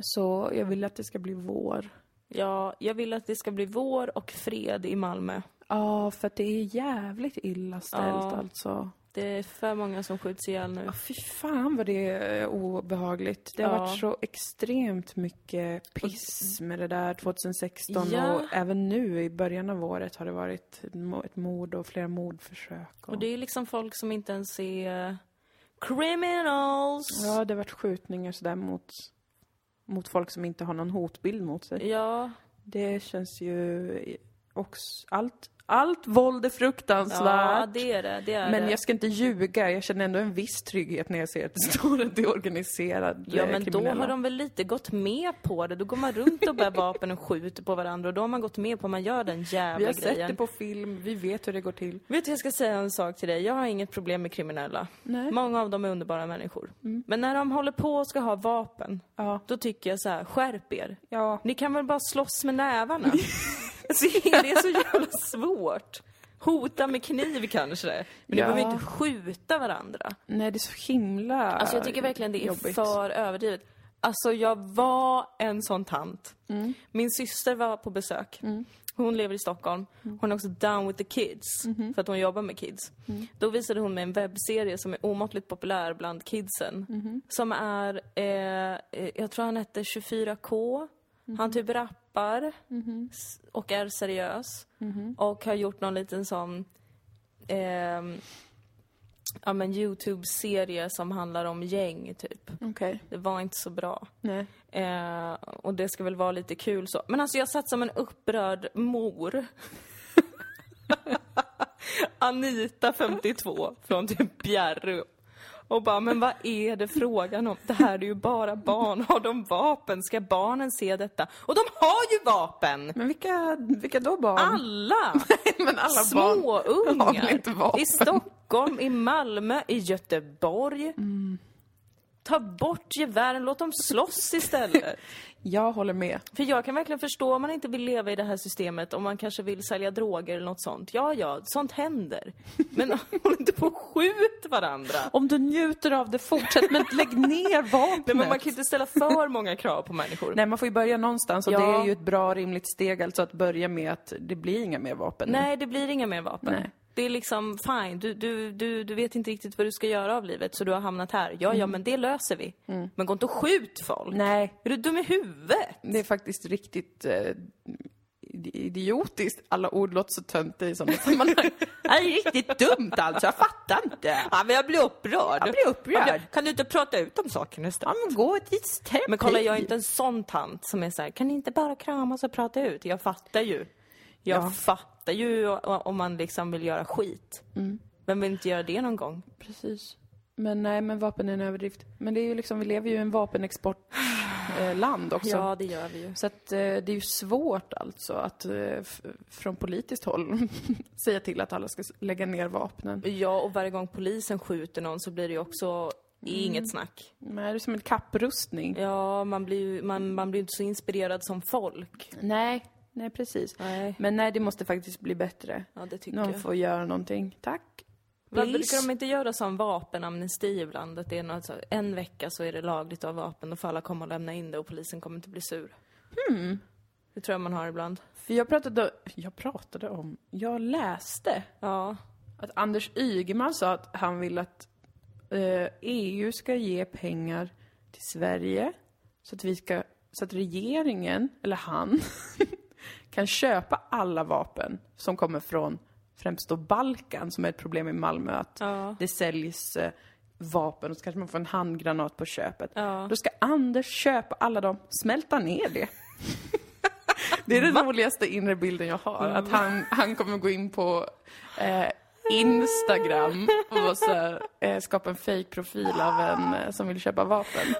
Så jag vill att det ska bli vår. Ja, jag vill att det ska bli vår och fred i Malmö. Ja, för det är jävligt illa ställt Ja. alltså. Det är för många som skjuts ihjäl nu. Ja, fy fan vad det är obehagligt. Det har Ja. varit så extremt mycket piss med det där 2016 Ja. och även nu i början av året har det varit ett mord och flera mordförsök. Och... Och det är liksom folk som inte ens är criminals. Ja, det har varit skjutningar sådär mot, mot folk som inte har någon hotbild mot sig. Ja, Det känns ju också... Allt, allt våld är fruktansvärt. ja det är det. det är men det. jag ska inte ljuga, jag känner ändå en viss trygghet när jag ser att det står att det är organiserad Ja eh, men då kriminella. har de väl lite gått med på det. Då går man runt och bär vapen och skjuter på varandra och då har man gått med på att man gör den Vi jävla har sett grejen. det på film, vi vet hur det går till. Vet du, jag ska säga en sak till dig. Jag har inget problem med kriminella. Nej. Många av dem är underbara människor. Men när de håller på och ska ha vapen, Ja. då tycker jag så här, skärp er. Ja. Ni kan väl bara slåss med nävarna? alltså, det är så jävla svårt. Hota med kniv kanske, men Ja. ni behöver inte skjuta varandra. Nej, det är så himla Alltså jag tycker verkligen det är jobbigt. för överdrivet. Alltså jag var en sån tant. Mm. Min syster var på besök. Hon lever i Stockholm. Mm. Hon är också down with the kids. Mm-hmm. För att hon jobbar med kids. Mm. Då visade hon mig en webbserie som är omåttligt populär bland kidsen. Mm-hmm. Som är, eh, eh, jag tror han hette 24K. Mm-hmm. Han typ rappar s- och är seriös. Mm-hmm. Och har gjort någon liten sån ehm, ja, men Youtube-serie som handlar om gäng, typ. Okej, Det var inte så bra. Eh, och det ska väl vara lite kul så. Men alltså jag satt som en upprörd mor. Anita, 52, från typ Bjärrum. Och bara, men vad är det frågan om? Det här är ju bara barn. Har de vapen? Ska barnen se detta? Och de har ju vapen! Men vilka, vilka då barn? Alla! Men alla barn har Småungar. inte vapen? I Stockholm, i Malmö, i Göteborg. Ta bort gevären, låt dem slåss istället. Jag håller med. För jag kan verkligen förstå om man inte vill leva i det här systemet, om man kanske vill sälja droger eller något sånt. Ja, ja, sånt händer. Men håll inte på och skjut varandra. Om du njuter av det, fortsätt men lägg ner vapnet. Nej, men man kan inte ställa för många krav på människor. Nej, man får ju börja någonstans och Ja. det är ju ett bra rimligt steg alltså att börja med att det blir inga mer vapen. nu. Nej, det blir inga mer vapen. Nej. Det är liksom fine, du, du, du, du vet inte riktigt vad du ska göra av livet så du har hamnat här. Ja, ja, men det löser vi. Men gå inte och skjut folk. Nej, Är du dum i huvudet? det är faktiskt riktigt eh, idiotiskt. Alla ord låter så töntiga i sådana sammanhang. Det är riktigt dumt alltså, jag fattar inte. Ja, men jag blir upprörd. Jag blir upprörd. Kan du inte prata ut om saken istället? Ja, men gå litet terapi. Men kolla, jag är inte en sån tant som är så här, kan ni inte bara kramas och prata ut? Jag fattar ju. Jag Ja. fattar ju om man liksom vill göra skit. Vem vill inte göra det någon gång? Precis. Men nej, men vapen är en överdrift. Men det är ju liksom, vi lever ju i en vapenexportland också. Ja, det gör vi ju. Så att eh, det är ju svårt alltså att eh, från politiskt håll säga till att alla ska lägga ner vapnen. Ja, och varje gång polisen skjuter någon så blir det ju också inget snack. Men det är som en kapprustning. Ja, man blir ju man, man blir inte så inspirerad som folk. Nej, nej precis. Nej. Men nej, det måste faktiskt bli bättre. Ja, det tycker Någon jag. får göra någonting. Tack. Varför brukar de inte göra sån vapenamnesti ibland? Att det är något så, en vecka så är det lagligt att ha vapen, då får alla komma och lämna in det och polisen kommer inte bli sur. Hmm. Det tror jag man har ibland. För jag pratade, jag pratade om, jag läste Ja. att Anders Ygeman sa att han vill att eh, EU ska ge pengar till Sverige så att vi ska, så att regeringen, eller han, kan köpa alla vapen som kommer från främst då Balkan, som är ett problem i Malmö, att Ja. det säljs eh, vapen och så kanske man får en handgranat på köpet. Ja. Då ska Anders köpa alla dem, smälta ner det. Det är den roligaste inre bilden jag har. Att han, han kommer gå in på eh, Instagram och så här, eh, skapa en fake-profil av en eh, som vill köpa vapen.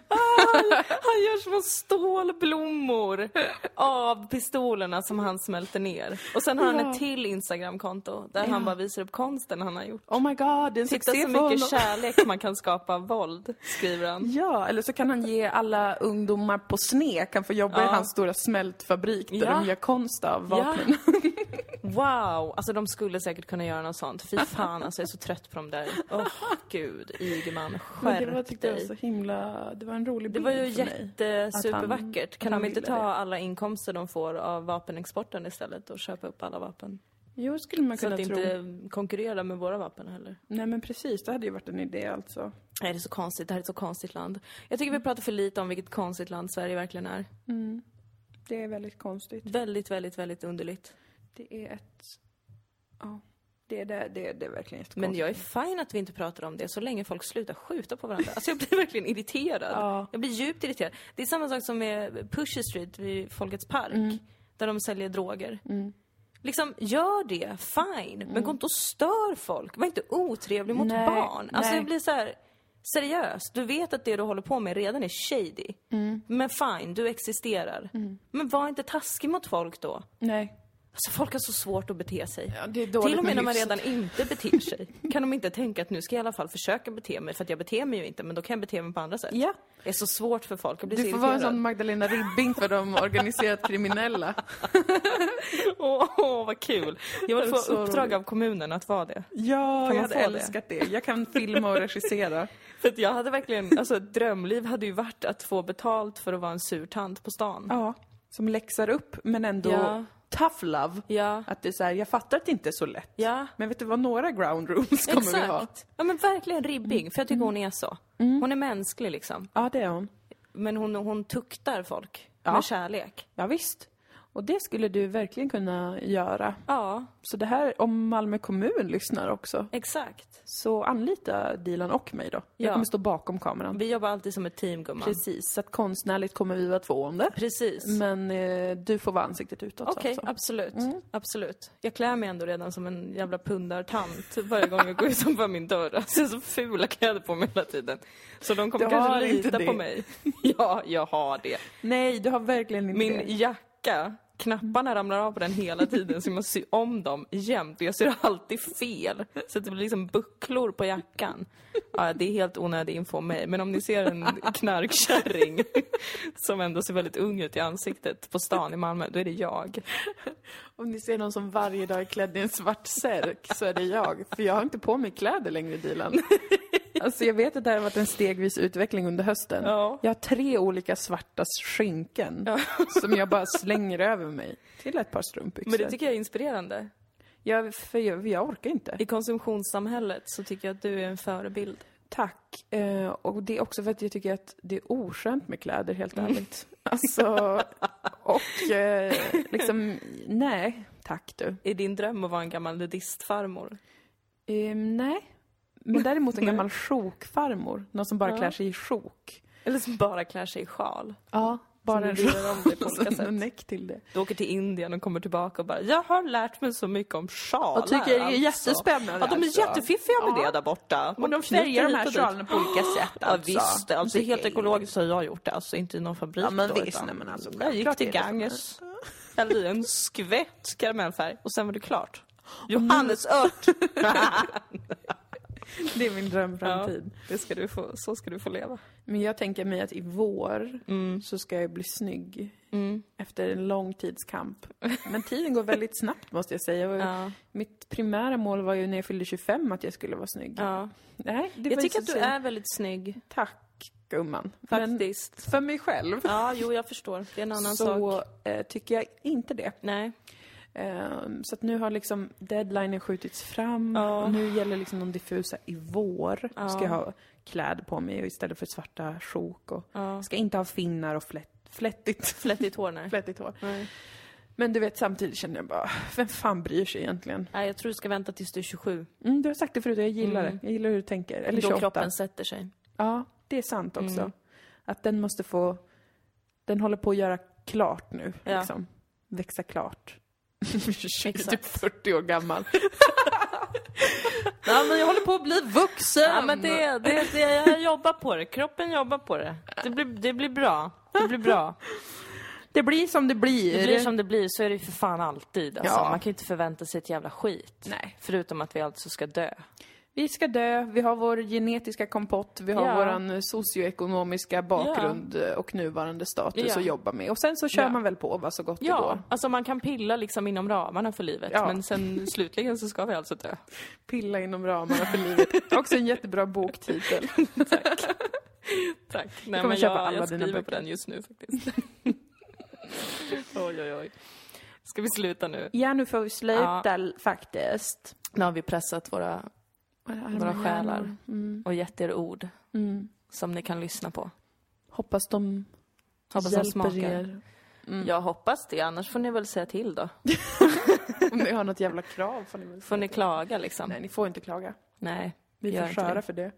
Han gör små stålblommor av pistolerna som han smälter ner. Och sen har han Ja. ett till Instagramkonto där han bara visar upp konsten han har gjort. Oh my god, det är en Titta så mycket honom. kärlek man kan skapa av våld, skriver han. Ja, eller så kan han ge alla ungdomar på SNE kan få jobba i Ja. hans stora smältfabrik där Ja. de gör konst av Ja. vapnen. Wow! Alltså de skulle säkert kunna göra något sånt. Fy fan alltså, jag är så trött på dem där. Åh gud, Ygeman, Men det var, skärp tyckte jag, dig. så himla... Det var en rolig Det bild var ju jättesupervackert. Kan han de inte ta det. alla inkomster de får av vapenexporten istället och köpa upp alla vapen? Jo, skulle man Så kunna att tro. inte konkurrera med våra vapen heller. Nej men precis, det hade ju varit en idé alltså. Nej, det är så konstigt. Det här är ett så konstigt land. Jag tycker vi pratar för lite om vilket konstigt land Sverige verkligen är. Det är väldigt konstigt. Väldigt, väldigt, väldigt underligt. Det är ett... Ja, det är, det, det, det är verkligen jättekonstigt. Men jag är fine att vi inte pratar om det så länge folk slutar skjuta på varandra. Alltså jag blir verkligen irriterad. Ja. Jag blir djupt irriterad. Det är samma sak som med Pusher Street vid Folkets Park. Mm. Där de säljer droger. Liksom, gör det, fine. Men gå inte och stör folk. Var inte otrevlig mot Mm. Nej, barn. Alltså nej. jag blir så här. Seriöst, du vet att det du håller på med redan är shady. Mm. Men fine, du existerar. Men var inte taskig mot folk då. Nej. Alltså folk har så svårt att bete sig. Ja, det är dåligt Till och med när man redan inte beter sig. Kan de inte tänka att nu ska jag i alla fall försöka bete mig, för att jag beter mig ju inte, men då kan jag bete mig på andra sätt. Ja. Det är så svårt för folk, jag blir Du får vara en irriterad. sån Magdalena Ribbing för de organiserat kriminella. Åh, åh, vad kul! Jag vill få uppdrag roligt. av kommunen att vara det. Ja, Kan jag man hade få det? älskat det? Jag kan filma och regissera. För att jag hade verkligen, alltså ett drömliv hade ju varit att få betalt för att vara en sur tant på stan. Ja, som läxar upp men ändå Ja. Tough love. Ja. Att det är så här, jag fattar att det inte är så lätt. Ja. Men vet du vad, några ground rules kommer vi ha. Exakt. Ja men verkligen ribbing, för jag tycker hon är så. Hon är mänsklig liksom. Ja, det är hon. Men hon, hon tuktar folk Ja. med kärlek. Ja, visst. Och det skulle du verkligen kunna göra. Ja, Så det här, om Malmö kommun lyssnar också, exakt. så anlita Dilan och mig då. Jag Ja. kommer stå bakom kameran. Vi jobbar alltid som ett team gumman. Precis, så att konstnärligt kommer vi vara två om det. Precis. Men eh, du får vara ansiktet utåt Okej, alltså. absolut. Absolut. Jag klär mig ändå redan som en jävla pundartant varje gång jag går utanför min dörr. Alltså jag har så fula kläder på mig hela tiden. Så de kommer Du kanske lita det. på mig. Ja, jag har det. Nej, du har verkligen inte Min det. jacka, knapparna ramlar av på den hela tiden så jag måste sy om dem jämt. Jag syr alltid fel. Så att det blir liksom bucklor på jackan. Ja, det är helt onödig info om mig. Men om ni ser en knarkkärring som ändå ser väldigt ung ut i ansiktet på stan i Malmö, då är det jag. Om ni ser någon som varje dag är klädd i en svart särk så är det jag. För jag har inte på mig kläder längre, Dilan. Alltså jag vet att det här har varit en stegvis utveckling under hösten. Ja. Jag har tre olika svarta skynken som jag bara slänger över mig till ett par strumpbyxor. Men det tycker jag är inspirerande. jag, för jag, jag orkar inte. I konsumtionssamhället så tycker jag att du är en förebild. Tack. Eh, och det är också för att jag tycker att det är oskönt med kläder, helt ärligt. Alltså, och eh, liksom, nej, tack du. Är din dröm att vara en gammal nudistfarmor? Ehm, nej. Men däremot en gammal sjokfarmor. Någon som bara Ja. klär sig i sjok. Eller som bara klär sig i sjal? Ja, bara en river om det på och olika så sätt. en näck till det. Du åker till Indien och kommer tillbaka och bara Jag har lärt mig så mycket om sjalar Jag tycker det är alltså. jättespännande, Ja, de är alltså. jättefiffiga med Ja. det där borta. Och de färgar de här sjalarna på olika sätt Ja alltså. visst, alltså Tycker helt ekologiskt har jag gjort det, alltså inte i någon fabrik Ja, men då, visst, nej, men alltså, Jag gick till. Ganges, hällde i en skvätt karamellfärg och sen var det klart. Johannesört! Det är min drömframtid. det ska du få, så ska du få leva. Men jag tänker mig att i vår så ska jag bli snygg. Efter en lång tids kamp. Men tiden går väldigt snabbt måste jag säga. Ja. Mitt primära mål var ju när jag fyllde 25 att jag skulle vara snygg. Ja. Nej, Jag tycker att så du är väldigt snygg, Tack gumman. Men faktiskt. för mig själv Ja, jo jag förstår. Det är en annan så sak. eh, tycker jag inte det. Nej. Ehm, så att nu har liksom deadlinen skjutits fram Ja. och nu gäller liksom de diffusa i vår. Ja. Ska jag ha kläder på mig istället för svarta sjok och Ja. ska inte ha finnar och flätt, flättigt, Flättigt hår, nej. flättigt hår. nej. Men du vet, samtidigt känner jag bara, vem fan bryr sig egentligen? Nej, jag tror du ska vänta tills du är 27. Mm, du har sagt det förut och jag gillar Mm. det. Jag gillar hur du tänker. Eller Då 28. kroppen sätter sig. Ja, det är sant också. Mm. Att den måste få, den håller på att göra klart nu Ja. liksom. växa klart. Exakt. typ 40 år gammal. Nej men jag håller på att bli vuxen! Ja, men det, det, det, jag jobbar på det. Kroppen jobbar på det. Det blir, det blir bra. Det blir bra. Det blir som det blir. Det blir som det blir, så är det ju för fan alltid. Alltså. Ja. Man kan ju inte förvänta sig ett jävla skit. Nej. Förutom att vi alltså ska dö. Vi ska dö, vi har vår genetiska kompott, vi har Ja. våran socioekonomiska bakgrund och nuvarande status Ja. att jobba med. Och sen så kör Ja. man väl på vad så gott det Ja, går. alltså man kan pilla liksom inom ramarna för livet. Ja. Men sen slutligen så ska vi alltså dö. Pilla inom ramarna för livet. Också en jättebra boktitel. Tack. Nej, kommer men köpa jag, alla jag skriver på den just nu faktiskt. oj, oj, oj. Ska vi sluta nu? Ja, nu får vi sluta faktiskt. Nu har vi pressat våra våra själar Mm. och gett er ord Mm. som ni kan lyssna på. Hoppas de Hoppas de hjälper smakar. er. Jag hoppas det, annars får ni väl säga till då. Om ni har något jävla krav får ni väl Får säga ni till. klaga liksom? Nej, ni får inte klaga. Nej. Vi Gör får inte köra det. för det.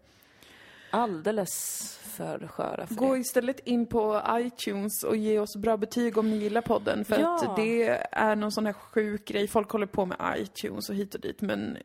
Alldeles för sköra för Gå det. istället in på iTunes och ge oss bra betyg om ni gillar podden. För Ja. att det är någon sån här sjuk grej. Folk håller på med iTunes och hit och dit. Men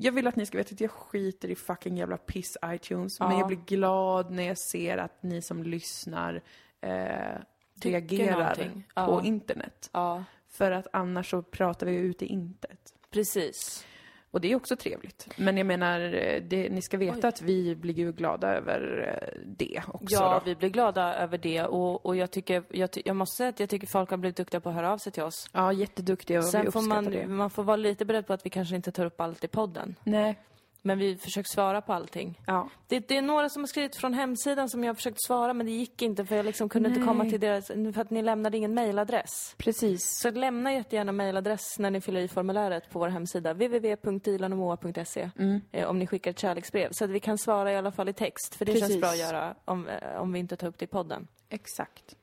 jag vill att ni ska veta att jag skiter i fucking jävla piss iTunes. Men Ja. jag blir glad när jag ser att ni som lyssnar eh, reagerar. Ja. på internet. Ja, För att annars så pratar vi ut i intet. precis. Och det är också trevligt. Men jag menar, eh, det, ni ska veta Oj. att vi blir ju glada över eh, det också Ja, då. vi blir glada över det och, och jag tycker, jag, jag måste säga att jag tycker folk har blivit duktiga på att höra av sig till oss. Ja, jätteduktiga och vi Sen får uppskattar man, det. man får vara lite beredd på att vi kanske inte tar upp allt i podden. Nej. Men vi försöker svara på allting. Ja. Det, det är några som har skrivit från hemsidan som jag har försökt svara men det gick inte för jag liksom kunde inte komma Nej. till deras, för att ni lämnade ingen mailadress. Precis. Så lämna jättegärna mailadress när ni fyller i formuläret på vår hemsida www.dilanomoa.se eh, om ni skickar ett kärleksbrev så att vi kan svara i alla fall i text för det känns Precis. bra att göra om, eh, om vi inte tar upp det i podden. Exakt.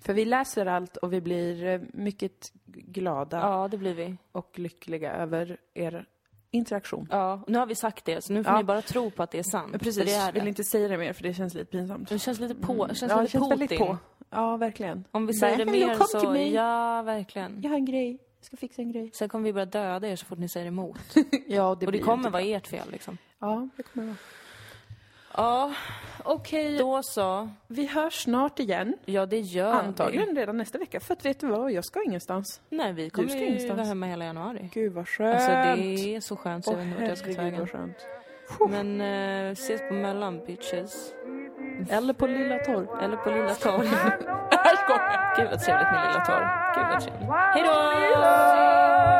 För vi läser allt och vi blir eh, mycket glada Ja, det blir vi. och lyckliga över er interaktion. Ja, nu har vi sagt det så nu får Ja. ni bara tro på att det är sant. Precis, det är vill det. inte säga det mer för det känns lite pinsamt. Det känns lite på, det känns ja, det lite känns väldigt på. Ja, verkligen. Om vi säger det Verkligen, mer så, ja verkligen. Jag har en grej. Jag ska fixa en grej. Sen kommer vi börja döda er så fort ni säger emot. Ja, och det kommer vara ert fel liksom. Ja, det kommer det vara. Ja, Okej, då så. vi hörs snart igen. Ja, det gör Antagligen redan nästa vecka. För att vet du vad, jag ska ingenstans. vi. Nej, vi kommer ska ju vara hemma hela januari. Gud vad skönt. Alltså det är så skönt så jag vet inte vart jag ska ta vägen. Men eh, ses på mellan bitches. Eller på Lilla Torp. Eller på Lilla Torg. Gud vad trevligt med Lilla Torg. Gud vad trevligt. Hej då!